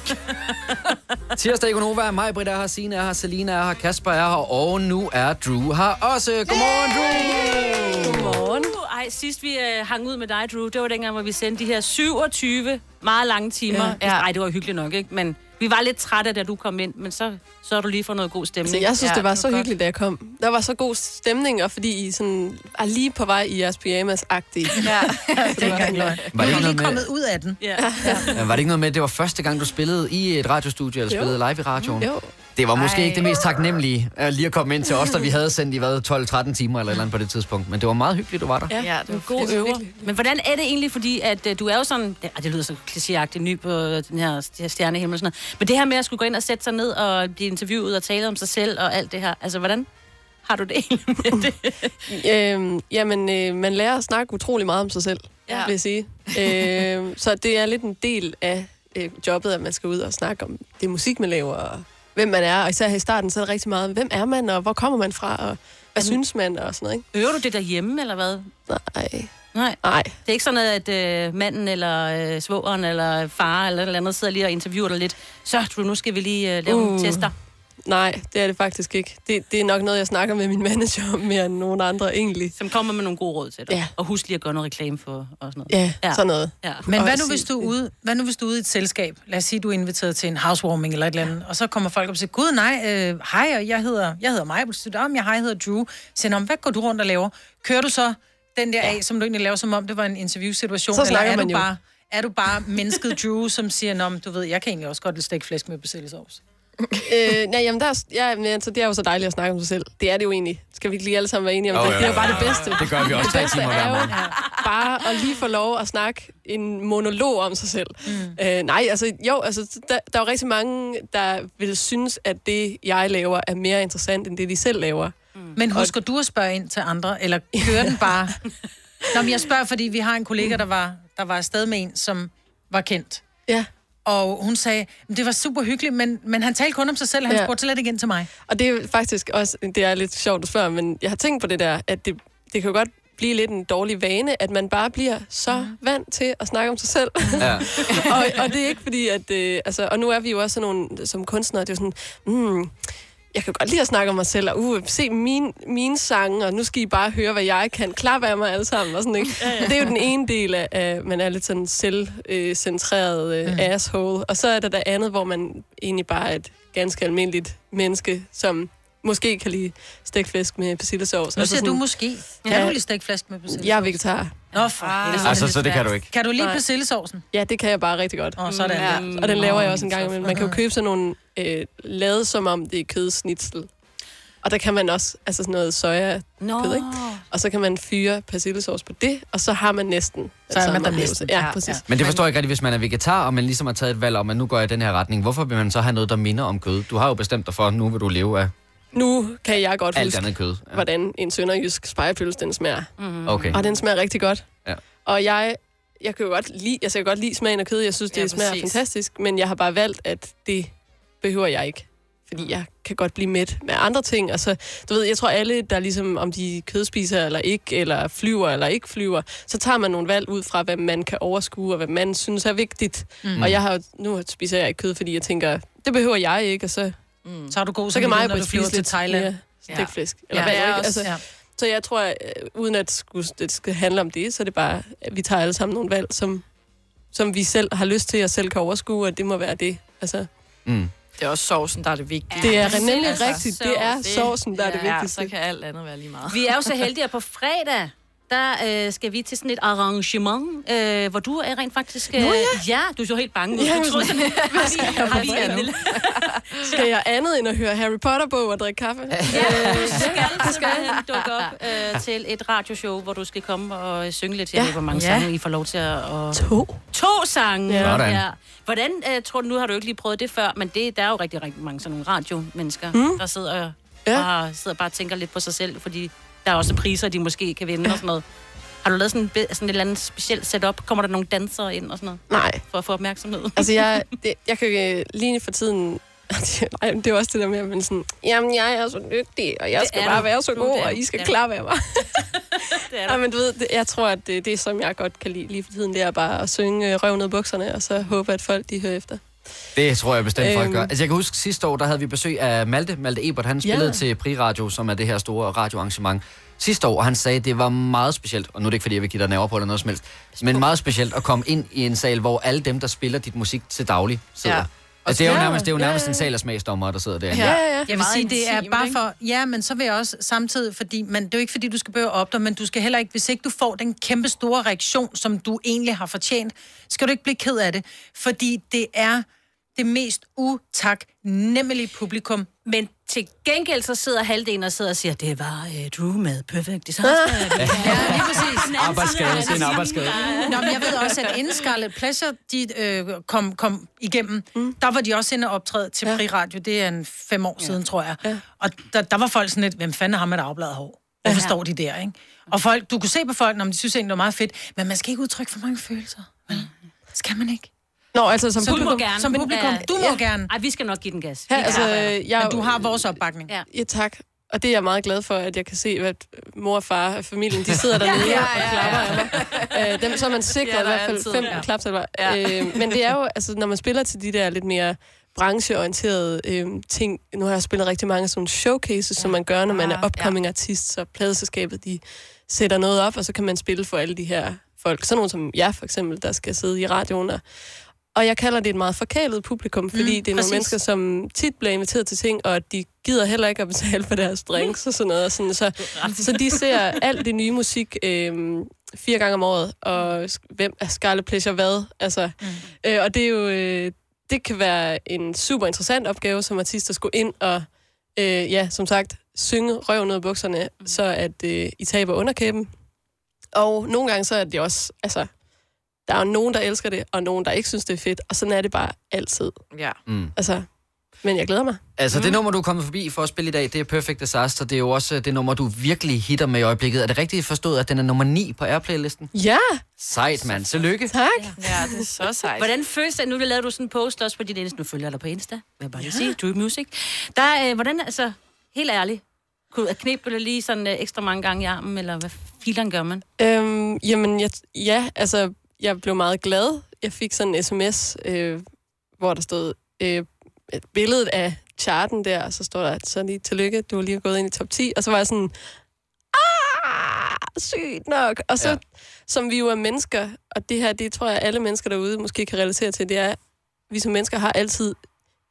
(laughs) Tirsdag i Gonova er mig, Britt er her, Signe er her, Selina er her, Kasper er her, og nu er Drew her også. Godmorgen, Drew! Godmorgen. Ej, sidst vi øh, hang ud med dig, Drew, det var dengang, hvor vi sendte de her 27 meget lange timer. Ja. Ja. Ej, det var hyggeligt nok, ikke? Men vi var lidt trætte, da du kom ind, men så så du lige for noget god stemning. Altså, jeg synes, ja, det var så godt. hyggeligt, da jeg kom. Der var så god stemning, og fordi I sådan, er lige på vej i jeres pyjamas-agtige. Ja, (laughs) det var ikke løgn. Var det ikke noget med- kommet ud af den. Ja. Ja, var det ikke noget med, at det var første gang, du spillede i et radiostudie, eller Jo. spillede live i radioen? Jo. Det var måske Ej. ikke det mest taknemmelige, at lige at komme ind til os, da vi havde sendt i hvad, 12-13 timer eller et eller andet på det tidspunkt. Men det var meget hyggeligt, du var der. Ja, ja det var god øver. Men hvordan er det egentlig, fordi at uh, du er jo sådan, det, det lyder så klichéagtigt, ny på den her st- stjernehimmel og sådan noget, men det her med at skulle gå ind og sætte sig ned og blive interviewet og tale om sig selv og alt det her, altså hvordan har du det egentlig med (laughs) det? øhm, jamen, øh, man lærer at snakke utrolig meget om sig selv, Ja. ja. vil jeg sige. øhm, så det er lidt en del af øh, jobbet, at man skal ud og snakke om det musik, man laver, og hvem man er. Og især her i starten, så er det rigtig meget, hvem er man, og hvor kommer man fra, og hvad synes man, og sådan noget, ikke? Øver du det derhjemme, eller hvad? Nej. Nej. Nej. Det er ikke sådan, at øh, manden, eller øh, svogeren, eller far, eller et eller andet sidder lige og interviewer dig lidt. Så, du, nu skal vi lige øh, lave uh. nogle tester. Nej, det er det faktisk ikke. Det, det er nok noget, jeg snakker med min manager om mere end nogen andre egentlig. Som kommer med nogle gode råd til dig. Ja. Og husk lige at gøre noget reklame for og sådan noget. Ja, ja. sådan noget. Ja. Men hvad nu, hvis du er ude, hvad nu, hvis du er ude i et selskab? Lad os sige, du er inviteret til en housewarming eller et eller andet, og så kommer folk op og siger, gud nej, øh, hej, og jeg hedder, jeg hedder Maja, om jeg hej, jeg hedder Drew. Så siger han, hvad går du rundt og laver? Kører du så den der af, som du egentlig laver, som om det var en interviewsituation? Så eller er man du jo. bare, er du bare mennesket Drew, som siger, Nå, du ved, jeg kan egentlig også godt lide stegt flæsk med persillesovs? Øh, nej, jamen, der er, ja, men, altså, det er jo så dejligt at snakke om sig selv. Det er det jo egentlig. Skal vi ikke lige alle sammen være enige om Jo, det? jo, Det er jo bare det bedste. Det gør vi også Det bedste er jo bare at lige få lov at snakke en monolog om sig selv. Mm. Øh, nej, altså jo, altså, der, der er jo rigtig mange, der vil synes, at det, jeg laver, er mere interessant, end det, de selv laver. Mm. Men husker du at spørge ind til andre, eller kører den bare? (laughs) Nå, men jeg spørger, fordi vi har en kollega, der var, der var afsted med en, som var kendt. Ja. Og hun sagde, "Men det var super hyggeligt, men, men han talte kun om sig selv, han Ja. spurgte slet ikke ind til mig. Og det er faktisk også, det er lidt sjovt at spørge, men jeg har tænkt på det der, at det, det kan jo godt blive lidt en dårlig vane, at man bare bliver så vant til at snakke om sig selv. Ja. (laughs) og, og det er ikke fordi, at... Øh, altså, og nu er vi jo også sådan nogle, som kunstnere, det er jo sådan, mm, jeg kan godt lide at snakke om mig selv, og uh, se mine, mine sange, og nu skal I bare høre, hvad jeg kan. Klap af mig alle sammen, og sådan, ikke? Ja, ja. Det er jo den ene del af, at man er lidt sådan selvcentreret øh, asshole. Og så er der det andet, hvor man egentlig bare er et ganske almindeligt menneske, som måske kan lide stegflæsk med persillesovs. Nu siger du måske. Kan du lide stegt flæsk med persillesovs? Jeg er vegetar. Nå, for ah, Altså, så det kan du ikke. Kan du lide Nej. persillesovsen? Ja, det kan jeg bare rigtig godt. Åh, sådan. Ja, Mm. og den laver jeg også en gang imellem. Man kan jo købe sådan nogle øh, lavet som om det er kødsnitsel. Og der kan man også, altså sådan noget soja Nå. kød, ikke? Og så kan man fyre persillesovs på det, og så har man næsten Så er man der næsten. Ja, Ja, præcis. ja. Men det forstår jeg ikke rigtig, hvis man er vegetar, og man ligesom har taget et valg om, at nu går jeg i den her retning. Hvorfor vil man så have noget, der minder om kød? Du har jo bestemt dig for, at nu vil du leve af Nu kan jeg godt alt huske, andet kød. ja. hvordan en sønderjysk spejepølse, den smager. Mm. Okay. Og den smager rigtig godt. Ja. Og jeg, jeg kan jo godt lide, altså jeg kan godt lide smagen af kød. Jeg synes, det Ja, smager præcis. fantastisk. Men jeg har bare valgt, at det behøver jeg ikke. Fordi jeg kan godt blive mæt med andre ting. Altså, du ved, jeg tror alle, der ligesom, om de kødspiser eller ikke, eller flyver eller ikke flyver, så tager man nogle valg ud fra, hvad man kan overskue, og hvad man synes er vigtigt. Mm. Og jeg har nu spiser jeg ikke kød, fordi jeg tænker, det behøver jeg ikke, og så, Mm. Så har du god så kan mig når du flyver til Thailand. Ja, stegflæsk. Eller Ja. hvad, Ja, også, Altså, ja. så jeg tror, at, øh, uden at skulle, det skal handle om det, så er det bare, at vi tager alle sammen nogle valg, som, som vi selv har lyst til, og selv kan overskue, og det må være det. Altså, Mm. Det er også sovsen, der er det vigtige. det er nemlig Altså, rigtigt. Det er sovsen, der er det Ja, vigtigste. så kan alt andet være lige meget. Vi er jo så heldige, at på fredag, der øh, skal vi til sådan et arrangement, øh, hvor du er rent faktisk... Øh, Nå, ja. ja, du så helt bange. Ja, Du troede sådan, har vi skal jeg en lille- (laughs) Skal jeg andet end at høre Harry Potter-bog og drikke kaffe? Ja, du skal, du skal dukke op øh, til et radioshow, hvor du skal komme og øh, synge lidt. Jeg Ja. ved, hvor mange Ja. sange I får lov til at... Og... To. To sange! Ja. Sådan. Ja. Hvordan, øh, tror du, nu har du jo ikke lige prøvet det før, men det, der er jo rigtig, rigtig mange sådan nogle radiomennesker, Mm. der sidder, Ja. og har, sidder bare og tænker lidt på sig selv, fordi der er også priser, de måske kan vinde og sådan noget. Har du lavet sådan, sådan et eller andet specielt setup? Kommer der nogle dansere ind og sådan noget? Nej. For at få opmærksomhed? Altså, jeg, det, (laughs) jeg kan øh, lige for tiden... (laughs) Ej, det er jo også det der med, at man sådan, jamen, jeg er så dygtig, og jeg Det skal bare du. være så god, og. I skal Ja. klappe af mig. det er Ja, men du ved, det, jeg tror, at det, det, som jeg godt kan lide lige for tiden, det er bare at synge øh, røv ned bukserne, og så håbe, at folk de hører efter. Det tror jeg bestemt, folk Øhm. gør. Altså, jeg kan huske sidste år, der havde vi besøg af Malte, Malte Ebert. Han spillede Ja. til Pri Radio, som er det her store radioarrangement sidste år, og han sagde, at det var meget specielt, og nu er det ikke, fordi jeg vil give dig nerver på eller noget som helst, men meget specielt at komme ind i en sal, hvor alle dem, der spiller dit musik til daglig, sidder. Ja. Ja. Altså, det er jo Ja, nærmest, det er jo ja, nærmest ja. en sal af smagsdommer, der sidder derinde. Ja, ja, ja. Jeg vil sige, det er bare for... Ja, men så vil jeg også samtidig, fordi man, det er jo ikke, fordi du skal behøve at opdage, men du skal heller ikke, hvis ikke du får den kæmpe store reaktion, som du egentlig har fortjent, skal du ikke blive ked af det, fordi det er det mest utaknemmelige publikum. Men til gengæld så sidder halvdelen og sidder og siger, det var øh, Drew med Perfect Disaster. (laughs) Ja, lige præcis. Arbejdsskade, det er en arbejdsskade. Nå, men jeg ved også, at inden Scarlet Pleasure de, øh, kom, kom igennem, mm. der var de også inde og optræde til ja. Pri Radio. Det er en fem år ja. siden, tror jeg. Ja. Og der, der var folk sådan lidt, hvem fanden har med et afbladet hår? Hvorfor ja. står de der, ikke? Og folk, du kunne se på folk, når de synes egentlig, det var meget fedt, men man skal ikke udtrykke for mange følelser. Vel? Skal man ikke? Nå, altså som, Som publikum. du må gerne. Som publikum. Du må gerne. Ej, vi skal nok give den gas. Ja, altså, jeg, Men du har vores opbakning. Ja. Ja, tak. Og det er jeg meget glad for, at jeg kan se, at mor og far og familien, de sidder (laughs) Ja, dernede ja, og ja, klapper af mig. Øh, dem, så er man sikret Ja, i er hvert fald altid, fem ja. ja. klapsalver. Ja. Ja. Øh, men det er jo, altså, når man spiller til de der lidt mere brancheorienterede øh, ting. Nu har jeg spillet rigtig mange sådan showcases, ja. som man gør, når man er upcoming ja. artist, så pladeselskabet, de sætter noget op, og så kan man spille for alle de her folk. Sådan nogle som jeg for eksempel, der skal sidde i radioen og og jeg kalder det et meget forkælet publikum, fordi Mm, det er præcis. nogle mennesker, som tit bliver inviteret til ting, og de gider heller ikke at betale for deres drinks og sådan noget. Og sådan, så, så de ser alt det nye musik øh, fire gange om året, og hvem er Scarlet Pleasure hvad? Altså, mm. øh, og det er jo... Øh, det kan være en super interessant opgave som artist at skulle ind og, øh, ja, som sagt, synge røven ud af bukserne, mm. så at øh, I taber underkæben. Og nogle gange så er det også, altså, der er jo nogen, der elsker det, og nogen, der ikke synes, det er fedt. Og sådan er det bare altid. Ja. Mm. Altså, men jeg glæder mig. Altså, det nummer, du er kommet forbi for at spille i dag, det er Perfect Disaster. Det er jo også det nummer, du virkelig hitter med i øjeblikket. Er det rigtigt forstået, at den er nummer 9 på Airplay-listen? Ja! Sejt, mand. Tillykke. Tak. Ja, det er så sejt. Hvordan føles det? Nu lavede du sådan en post også på dit Insta. Nu følger jeg dig på Insta. Vil jeg bare lige sige. Drew Music. Der, øh, hvordan, altså, helt ærligt. Kunne jeg knibe det lige sådan øh, ekstra mange gange i armen, eller hvad filen gør man? Øhm, jamen, jeg, ja, altså, jeg blev meget glad. Jeg fik sådan en sms, øh, hvor der stod øh, et billede af charten der, og så står der, så lige tillykke, du er lige gået ind i top 10. Og så var jeg sådan, ah, sygt nok. Og så, ja. som vi jo er mennesker, og det her, det tror jeg, alle mennesker derude måske kan relatere til, det er, vi som mennesker har altid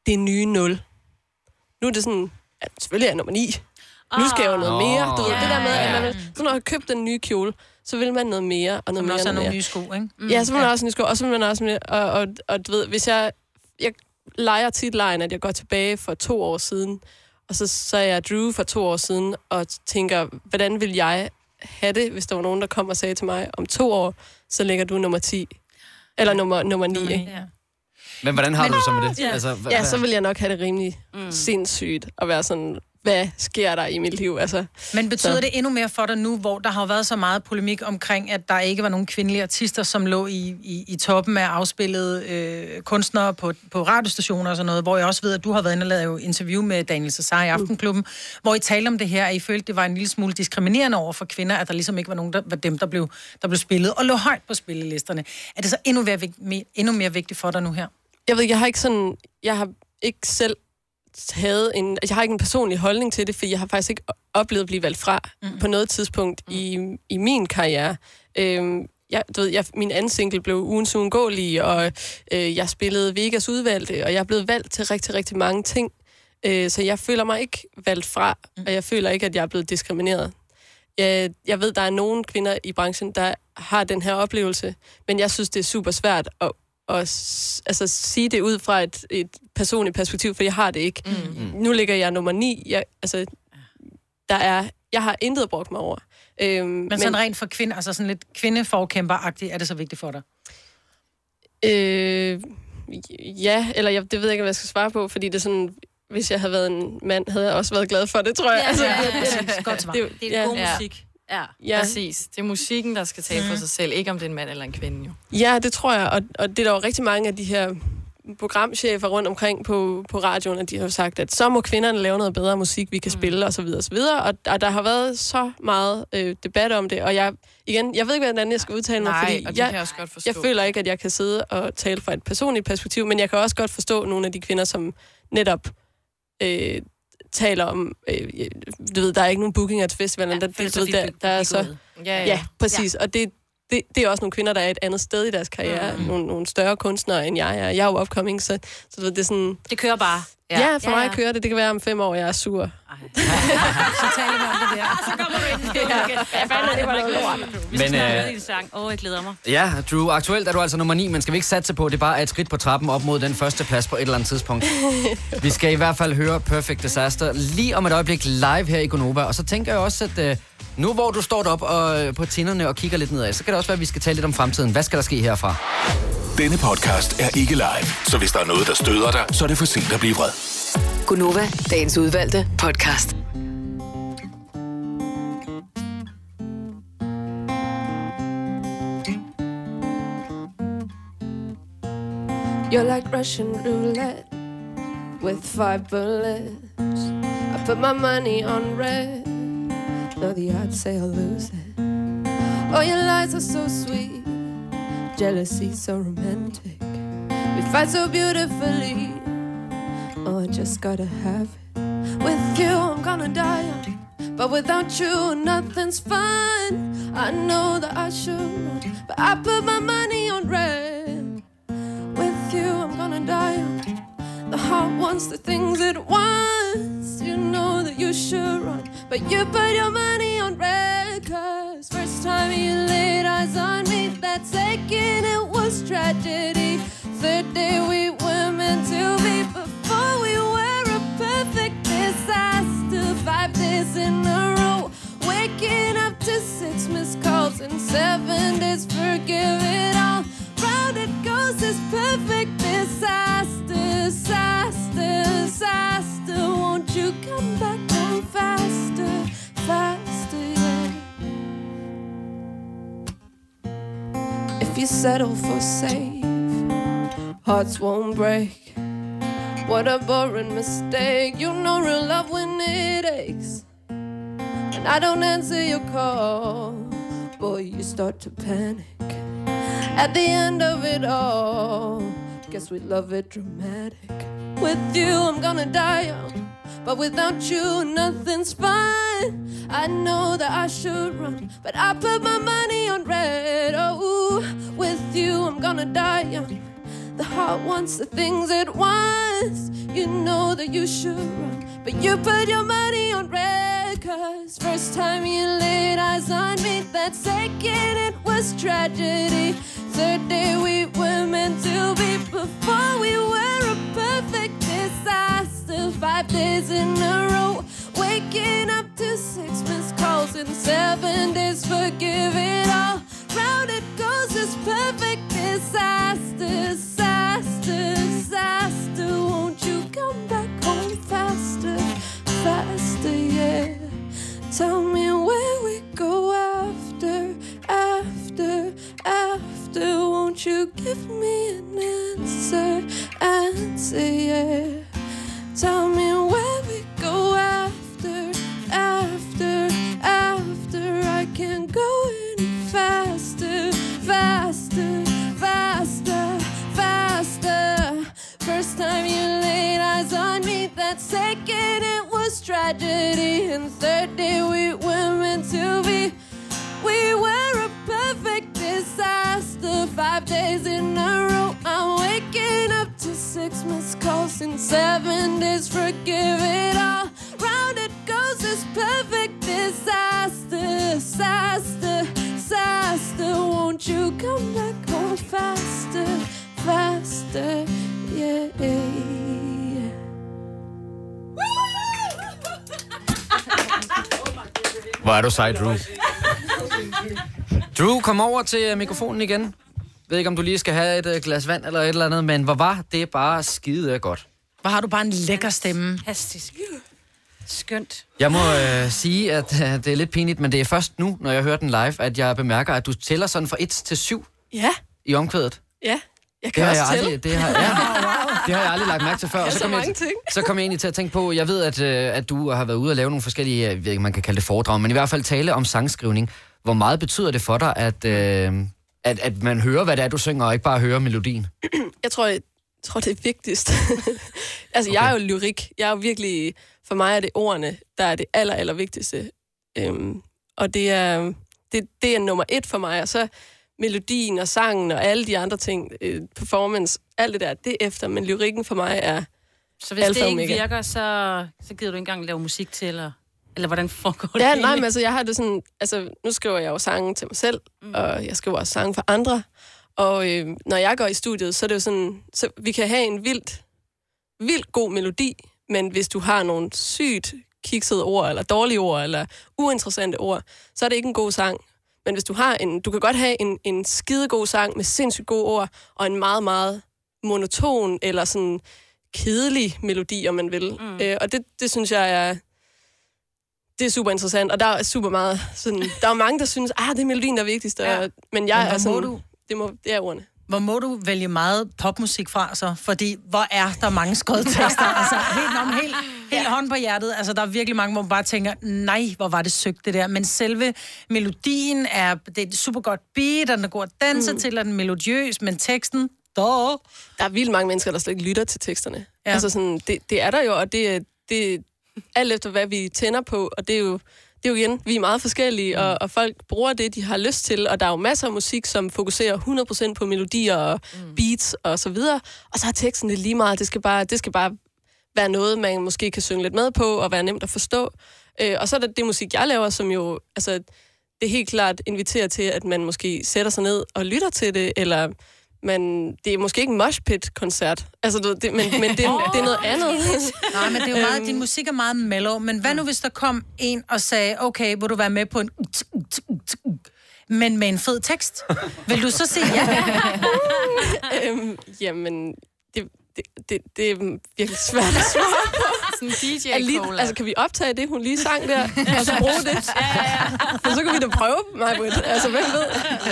det nye nul. Nu er det sådan, at selvfølgelig er jeg nummer 9. Nu skal jeg jo noget Ah. mere. Du ved, Ja, det der med, at ja. man, så når man har købt den nye kjole, så vil man noget mere, og noget man mere, også nogle mere. nye sko, ikke? Mm, ja, så vil man ja. også have nye sko, og så vil man også... mere- Og, og, og du ved, hvis jeg... Jeg leger tit lejen, at jeg går tilbage for to år siden, og så, så er jeg Drew for to år siden, og tænker, hvordan vil jeg have det, hvis der var nogen, der kom og sagde til mig, om to år, så ligger du nummer 10. Eller nummer, nummer 9, ikke? Ja. Men hvordan har Men- du det så med det? Ja, Altså, altså, ja så vil jeg nok have det rimelig mm. sindssygt at være sådan, hvad sker der i mit liv? Altså, Men betyder så. det endnu mere for dig nu, hvor der har været så meget polemik omkring, at der ikke var nogen kvindelige artister, som lå i, i, i toppen af afspillede øh, kunstnere på, på radiostationer og sådan noget, hvor jeg også ved, at du har været inde og lavet interview med Daniel Cesar i Aftenklubben, mm. hvor I talte om det her, at I følte, det var en lille smule diskriminerende over for kvinder, at der ligesom ikke var nogen, der var dem, der blev, der blev spillet og lå højt på spillelisterne. Er det så endnu mere, endnu mere vigtigt for dig nu her? Jeg ved jeg har ikke sådan... Jeg har ikke selv taget en... Jeg har ikke en personlig holdning til det, for jeg har faktisk ikke oplevet at blive valgt fra mm. på noget tidspunkt mm. i, i min karriere. Øhm, jeg, du ved, jeg, min anden single blev ugens uundgåelige, og øh, jeg spillede Vegas udvalgte, og jeg er blevet valgt til rigtig, rigtig mange ting. Øh, så jeg føler mig ikke valgt fra, mm. og jeg føler ikke, at jeg er blevet diskrimineret. Jeg, jeg ved, der er nogle kvinder i branchen, der har den her oplevelse, men jeg synes, det er super svært at, at altså, sige det ud fra et, et personligt perspektiv, for jeg har det ikke. Mm. Nu ligger jeg nummer 9. Jeg, altså, der er, jeg har intet brugt mig over. Øhm, men, Men sådan rent for kvinder, altså sådan lidt kvindeforkæmper-agtigt, er det så vigtigt for dig? Øh, ja, eller jeg, det ved jeg ikke, hvad jeg skal svare på, fordi det er sådan, hvis jeg havde været en mand, havde jeg også været glad for det, tror jeg. Ja, ja, ja, det- præcis. det- Godt svar. det- Det er ja. god musik. Ja, Ja. præcis. Det er musikken, der skal tale for sig selv, ikke om det er en mand eller en kvinde, jo. Ja, det tror jeg, og, og det er der jo rigtig mange af de her programchefer rundt omkring på, på radioen, at de har sagt, at så må kvinderne lave noget bedre musik, vi kan Mm. spille, og så videre, og. Og, der har været så meget øh, debat om det, og jeg, igen, jeg ved ikke, hvordan jeg skal udtale mig, Nej, fordi jeg, kan jeg også godt forstå. jeg føler ikke, at jeg kan sidde og tale fra et personligt perspektiv, men jeg kan også godt forstå nogle af de kvinder, som netop øh, taler om, øh, du ved, der er ikke nogen bookinger til festivalen, ja, der, du ved, der, der er så... Ja, ja. ja præcis, og det, det, det er også nogle kvinder, der er et andet sted i deres karriere, mm. nogle, nogle større kunstnere, end jeg er. Jeg er jo upcoming, så, så du ved, det er sådan... Det kører bare. Ja, ja for Ja, mig ja. kører det. Det kan være om fem år, jeg er sur. Så taler vi om det der. (laughs) Så kommer du ind i skolen igen. Ja, fanden, det var noget lort. Vi skal Men, snakke øh, med din sang. Åh, jeg glæder mig. Ja, Drew, aktuelt er du altså nummer 9, men skal vi ikke satse på, at det bare er et skridt på trappen op mod den første plads på et eller andet tidspunkt. (laughs) Vi skal i hvert fald høre Perfect Disaster lige om et øjeblik live her i Gonova. Og så tænker jeg også, at øh, nu hvor du står op og, øh, på tinderne og kigger lidt nedad, så kan det også være, at vi skal tale lidt om fremtiden. Hvad skal der ske herfra? Denne podcast er ikke live, så hvis der er noget, der støder dig, så er det for sent at blive vred. Gunova, dagens udvalgte podcast. You're like Russian roulette with five bullets. I put my money on red. Know the odds say I'll lose it. Oh, your lies are so sweet. Jealousy so romantic. We fight so beautifully. Oh, I just gotta have it. With you, I'm gonna die. But without you, nothing's fun. I know that I should run, but I put my money on red. With you, I'm gonna die. The heart wants the things it wants. You know that you should run, but you put your money on red. Cause first time you laid eyes on me, that second it was tragedy. Third day we were meant to be in a row, waking up to six missed calls and seven days. Forgive it all. Round it goes this perfect disaster, disaster, disaster. Won't you come back home faster, faster, yeah? If you settle for safe, hearts won't break. What a boring mistake. You know real love when it aches. And I don't answer your call. Boy, you start to panic. At the end of it all, guess we love it dramatic. With you, I'm gonna die young. But without you, nothing's fine. I know that I should run, but I put my money on red. Oh, with you, I'm gonna die young. The heart wants the things it wants. You know that you should run, but you put your money on red. Cause first time you laid eyes on me, that second it was tragedy. Third day we were meant to be before we were a perfect disaster. Five days in a row, waking up to six missed calls in seven days. Forgive it all. Round it goes this perfect disaster, disaster, disaster. Won't you come back home faster, faster, yeah? Tell me where we go after, after, after. Won't you give me an answer, answer, yeah? Tell me where we go after, after, after. I can't go any faster, faster, faster, faster. First time you laid eyes on me, that second it was tragedy. And third day we were meant to be. We were a perfect disaster. Five days in a row, I'm waking up to six missed calls in seven days. Forgive it all. Round it goes this perfect disaster, disaster, disaster. Won't you come back home faster, faster, yeah. Hvor er du sej, Drew. Drew, kom over til øh, mikrofonen igen. Jeg ved ikke, om du lige skal have et øh, glas vand eller et eller andet, men hvor var det bare skide godt. Hvor har du bare en lækker stemme. Fantastisk. Skønt. Jeg må øh, sige, at øh, det er lidt pinligt, men det er først nu, når jeg hører den live, at jeg bemærker, at du tæller sådan fra 1 til 7 Ja, i omkvædet. ja. Jeg Det kan har, også jeg tælle. aldrig, det, har, ja, (laughs) det har jeg aldrig lagt mærke til før. Og så, kom jeg, mange ting. så kom jeg egentlig til at tænke på, jeg ved, at, øh, at du har været ude og lave nogle forskellige, jeg ved ikke, man kan kalde det foredrag, men i hvert fald tale om sangskrivning. Hvor meget betyder det for dig, at, øh, at, at man hører, hvad det er, du synger, og ikke bare hører melodien? (clears throat) Jeg tror, jeg tror det er vigtigst. (laughs) altså, okay. jeg er jo lyrik. Jeg er jo virkelig... For mig er det ordene, der er det aller, aller vigtigste. Øhm, og det er, det, det er nummer et for mig. Og så melodien og sangen og alle de andre ting, øh, performance, alt det der, det er efter. Men lyrikken for mig er Så hvis alfa det ikke omega. virker, så, så gider du ikke engang lave musik til, eller, eller hvordan foregår det Ja, nej, men altså, jeg har det sådan... Altså, nu skriver jeg jo sange til mig selv, mm. og jeg skriver også sange for andre. Og øh, når jeg går i studiet, så er det jo sådan... Så vi kan have en vildt, vildt god melodi, men hvis du har nogle sygt kiksede ord, eller dårlige ord, eller uinteressante ord, så er det ikke en god sang. Men hvis du har en... Du kan godt have en, en skidegod sang med sindssygt gode ord, og en meget, meget monoton, eller sådan kedelig melodi, om man vil. Mm. Øh, og det, det synes jeg er det er super interessant, og der er super meget sådan, der er mange, der synes, ah, det er melodien, der er vigtigst, og, Ja. men jeg Men er sådan, må du? Det, må, det er ordene. Hvor må du vælge meget popmusik fra så? Fordi hvor er der mange skrevet tekster? (laughs) altså helt, om, helt, helt hånd på hjertet. Altså der er virkelig mange, hvor man bare tænker, nej, hvor var det søgt det der. Men selve melodien er, det er et super godt beat, og den er god at danse mm. til, og den er melodiøs, men teksten, dog. Der er vildt mange mennesker, der slet ikke lytter til teksterne. Ja. Ja. Altså sådan, det, det er der jo, og det, det alt efter, hvad vi tænder på, og det er jo, det er jo igen, vi er meget forskellige, og, og folk bruger det, de har lyst til, og der er jo masser af musik, som fokuserer 100% på melodier og mm. beats og så videre, og så er teksten det lige meget, det skal bare, det skal bare være noget, man måske kan synge lidt med på, og være nemt at forstå. Øh, og så er der det musik, jeg laver, som jo, altså, det helt klart inviterer til, at man måske sætter sig ned og lytter til det, eller man, det er måske ikke en moshpit-koncert, altså, du ved, det, men, men det, det er noget andet. Nej, men det er jo meget, Øhm. din musik er meget mellow. Men hvad nu, hvis der kom en og sagde, okay, vil du være med på en... Men med en fed tekst. Vil du så sige ja? (laughs) øhm, jamen, det, det, det, det er virkelig svært at svare på. Sådan en DJ Er lige, altså, kan vi optage det, hun lige sang der, og (laughs) så bruge det? ja, ja, ja. Og så kan vi da prøve, mig, Altså, hvem ved?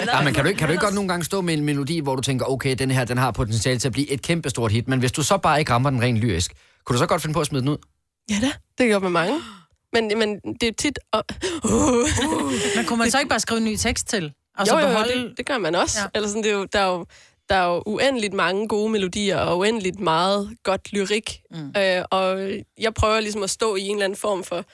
Ja, men kan du, ikke, kan du ikke godt nogle gange stå med en melodi, hvor du tænker, okay, den her den har potentiale til at blive et kæmpe stort hit, men hvis du så bare ikke rammer den rent lyrisk, kunne du så godt finde på at smide den ud? Ja da, det godt med mange. Men, men det er tit... Og, uh. Men kunne man så ikke bare skrive en ny tekst til? Og så jo, jo, jo, beholde... det, det gør man også. Ja. Eller sådan, det er jo, der, er jo, der er jo uendeligt mange gode melodier, og uendeligt meget godt lyrik. Mm. Øh, og jeg prøver ligesom at stå i en eller anden form for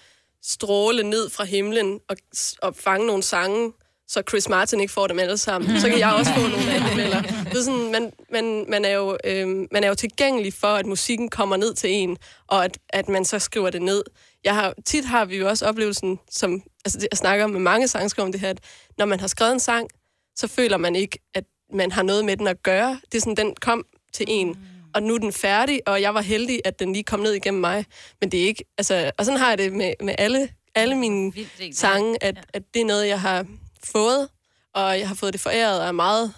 stråle ned fra himlen og, og fange nogle sange, så Chris Martin ikke får dem alle sammen. Så kan jeg også få nogle af dem. Eller, det er sådan, man, man, man, er jo, øh, man er jo tilgængelig for, at musikken kommer ned til en, og at, at man så skriver det ned. Jeg har, tit har vi jo også oplevelsen, som altså, jeg snakker med mange sangskrivere om det her, at når man har skrevet en sang, så føler man ikke, at man har noget med den at gøre. Det er sådan, den kom til en, og nu er den færdig, og jeg var heldig, at den lige kom ned igennem mig. Men det er ikke, altså, og sådan har jeg det med, med alle, alle mine sange, at, at det er noget, jeg har fået, og jeg har fået det foræret, og er meget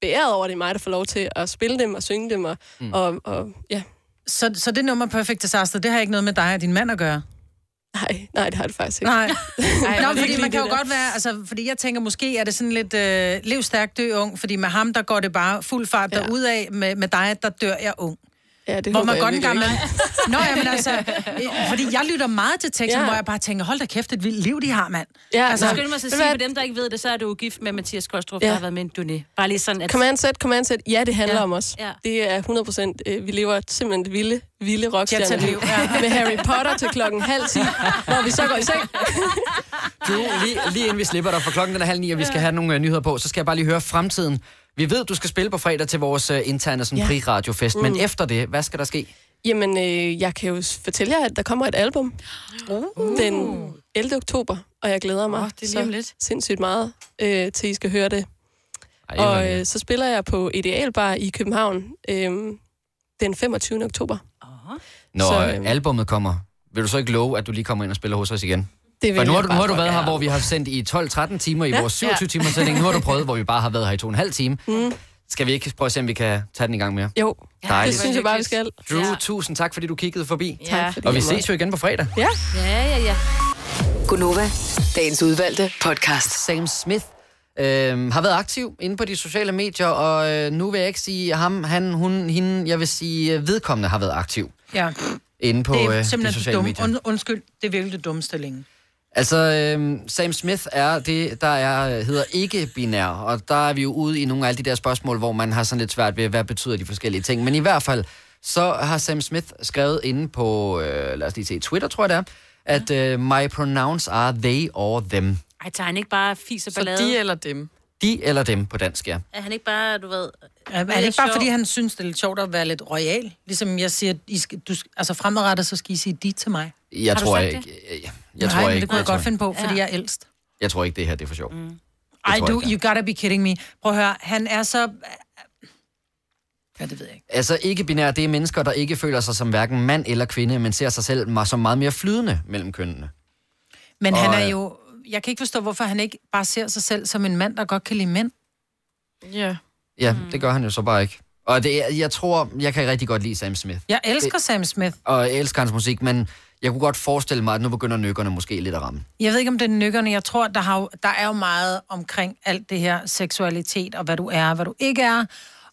beæret over, at det er mig, der får lov til at spille dem og synge dem, og, mm. og, og ja. Så, så det nummer Perfect Disaster, det har ikke noget med dig og din mand at gøre? Nej, nej, det har det faktisk ikke. Nej. (laughs) Ej, Nå, fordi man kan jo godt være, altså, fordi jeg tænker, måske er det sådan lidt, øh, lev dø ung, fordi med ham, der går det bare fuld fart ja. derudad, med, med dig, der dør jeg ung. Ja, det hvor man godt en gang virkelig (laughs) man... Nå, ja, men altså, øh, fordi jeg lytter meget til teksten, ja. Hvor jeg bare tænker, hold da kæft, et vildt liv, de har, mand. Ja, Altså, skynd mig så sige, for dem, der ikke ved det, så er du gift med Mathias Kostrup, Ja. der har været med en. Bare lige sådan, at... Command set, command set. Ja, det handler Ja. om os. Ja. Det er 100 procent. Øh, vi lever simpelthen det vilde, vilde rockstjerne Jet-set-liv, ja. Med Harry Potter til klokken halv ti, hvor vi så går i seng. Du, lige, lige inden vi slipper dig, for klokken den er halv ni, og vi skal have nogle uh, nyheder på, så skal jeg bare lige høre fremtiden. Vi ved, du skal spille på fredag til vores uh, interne sådan, Ja. pri-radiofest, men Mm. efter det, hvad skal der ske? Jamen, øh, jeg kan jo fortælle jer, at der kommer et album uh. den 11. oktober, og jeg glæder mig Åh, det er om lidt. så sindssygt meget øh, til, I skal høre det. Ej, og øh, så spiller jeg på Idealbar i København øh, den 25. oktober. Når Så, så, øhm, albummet kommer, vil du så ikke love, at du lige kommer ind og spiller hos os igen? Det vil For nu har du, nu har du været her, hvor vi har sendt i 12-13 timer i Ja. vores 27 timers sending. Nu har du prøvet, hvor vi bare har været her i to og en halv time. Mm. Skal vi ikke prøve at se, om vi kan tage den i gang mere? Jo, Dejligt. det synes jeg bare, vi skal. Drew, ja. tusind tak, fordi du kiggede forbi. Tak, fordi Og vi ses jo igen på fredag. Ja. Ja, ja, ja. Gunova, dagens udvalgte podcast. Sam Smith øh, har været aktiv inde på de sociale medier, og øh, nu vil jeg ikke sige ham, han, hun, hende, jeg vil sige øh, vedkommende har været aktiv Ja, inde på det er øh, de sociale dumme. medier. Und, undskyld, det er virkelig det dummeste længe. Altså, øh, Sam Smith er det, der er, hedder ikke-binær, og der er vi jo ude i nogle af alle de der spørgsmål, hvor man har sådan lidt svært ved, hvad betyder de forskellige ting. Men i hvert fald, så har Sam Smith skrevet inde på, øh, lad os lige se, Twitter, tror jeg det er, at øh, my pronouns are they or them. Ej, tager han ikke bare fis og Så ballade? de eller dem? De eller dem på dansk, ja. Er han ikke bare, du ved... Er, er det ikke bare, fordi han synes, det er lidt sjovt at være lidt royal? Ligesom jeg siger, I skal, du, altså fremadrettet, så skal I sige de til mig. Jeg Har du tror sagt ikke, det? Jeg, Nej, tror men ikke, det kunne jeg jeg, godt finde på, fordi Ja. jeg er ældst. jeg tror ikke, det her det er for sjov. Mm. Ej, du, you gotta be kidding me. Prøv at høre, han er så... Ja, det ved jeg ikke. Altså ikke-binære, det er mennesker, der ikke føler sig som hverken mand eller kvinde, men ser sig selv som meget mere flydende mellem kønnene. Men Og, han er øh, jo... Jeg kan ikke forstå, hvorfor han ikke bare ser sig selv som en mand, der godt kan lide mænd. Ja. Ja, mm. det gør han jo så bare ikke. Og det er, jeg tror, jeg kan rigtig godt lide Sam Smith. Jeg elsker Sam Smith. Og jeg elsker hans musik, men jeg kunne godt forestille mig, at nu begynder nykkerne måske lidt at ramme. Jeg ved ikke, om det er nykkerne. Jeg tror, der, har jo, der er jo meget omkring alt det her seksualitet, og hvad du er, og hvad du ikke er.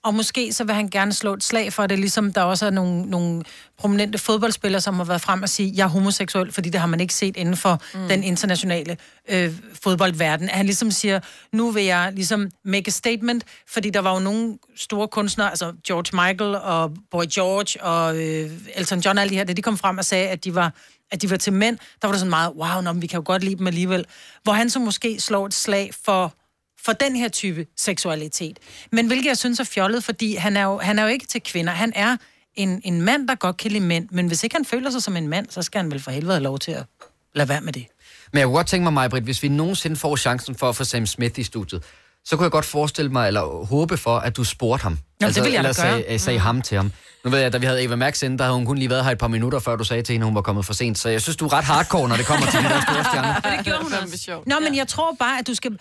Og måske så vil han gerne slå et slag for det, ligesom der også er nogle, nogle prominente fodboldspillere, som har været frem og sige, jeg er homoseksuel, fordi det har man ikke set inden for mm. den internationale øh, fodboldverden. At han ligesom siger, nu vil jeg ligesom make a statement, fordi der var jo nogle store kunstnere, altså George Michael og Boy George og øh, Elton John og alle de her, de kom frem og sagde, at de var at de var til mænd, der var det sådan meget, wow, nå, vi kan jo godt lide dem alligevel. Hvor han så måske slår et slag for for den her type seksualitet. Men hvilket jeg synes er fjollet, fordi han er jo, han er jo ikke til kvinder. Han er en, en mand, der godt kan lide mænd. Men hvis ikke han føler sig som en mand, så skal han vel for helvede have lov til at lade være med det. Men jeg kunne godt tænke mig, Majbrit, hvis vi nogensinde får chancen for at få Sam Smith i studiet, så kunne jeg godt forestille mig, eller håbe for, at du spurgte ham. Nå, det vil jeg da eller gøre. sagde, sagde ham til ham. Nu ved jeg, da vi havde Eva Max inde, der havde hun kun lige været her et par minutter, før du sagde til hende, at hun var kommet for sent. Så jeg synes, du er ret hardcore, når det kommer til de der store stjerner. (laughs) Det gjorde hun også. Nå, men jeg tror bare, at du skal...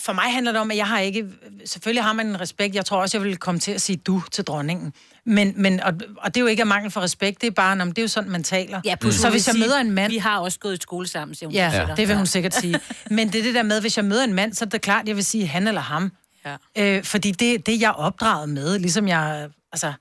For mig handler det om, at jeg har ikke... Selvfølgelig har man en respekt. Jeg tror også, jeg vil komme til at sige du til dronningen. Men, men og, og det er jo ikke af mangel for respekt. Det er bare, om det er jo sådan, man taler. Ja, mm. Så hvis jeg møder en mand... Vi har også gået i skole sammen, siger hun. Ja, ja, det vil hun sikkert sige. (laughs) Men det er det der med, hvis jeg møder en mand, så er det klart, jeg vil sige han eller ham. Ja. Øh, fordi det, det er jeg opdraget med, ligesom jeg... Altså,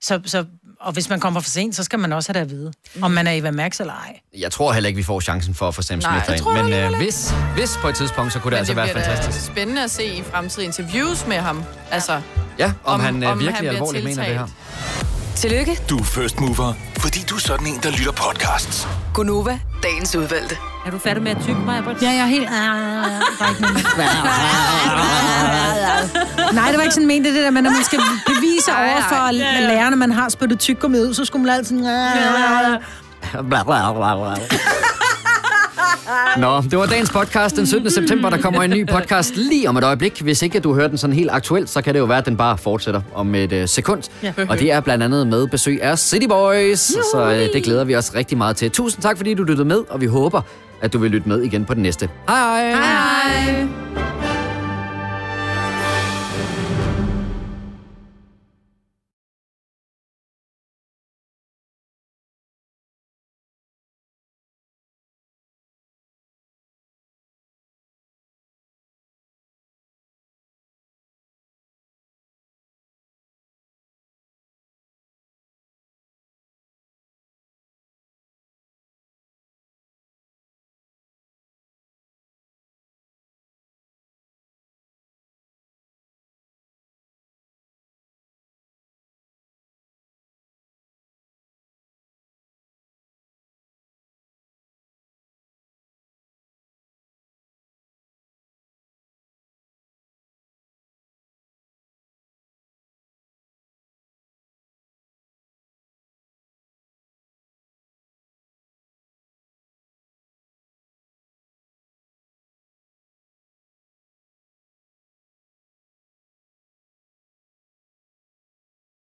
så, så, og hvis man kommer for sent, så skal man også have det at vide, om man er Eva Max eller ej. Jeg tror heller ikke, vi får chancen for at få Sam Smith det ind. Men øh, hvis, hvis på et tidspunkt, så kunne det altså være fantastisk. spændende at se i fremtidige interviews med ham. Altså, Ja, om, om han øh, om virkelig han alvorligt mener det her. Tillykke, Du er first mover, fordi du er sådan en, der lytter podcasts. Gunova, dagens udvalgte. Er du færdig med at tykke mig, Ja, jeg er helt... Der er ikke noget (laughs) Nej, det var ikke sådan ment, det der, men når man skal bevise over for lærerne, man har spyttet tyggegummi ud, så skulle man altid... Bla. Nå, det var dagens podcast den 17. september. Der kommer en ny podcast lige om et øjeblik. Hvis ikke du hører den sådan helt aktuelt, så kan det jo være, at den bare fortsætter om et øh, sekund. Ja. Og det er blandt andet med besøg af City Boys. Så øh, det glæder vi os rigtig meget til. Tusind tak, fordi du lyttede med, og vi håber, at du vil lytte med igen på den næste. Hej hej! Hej!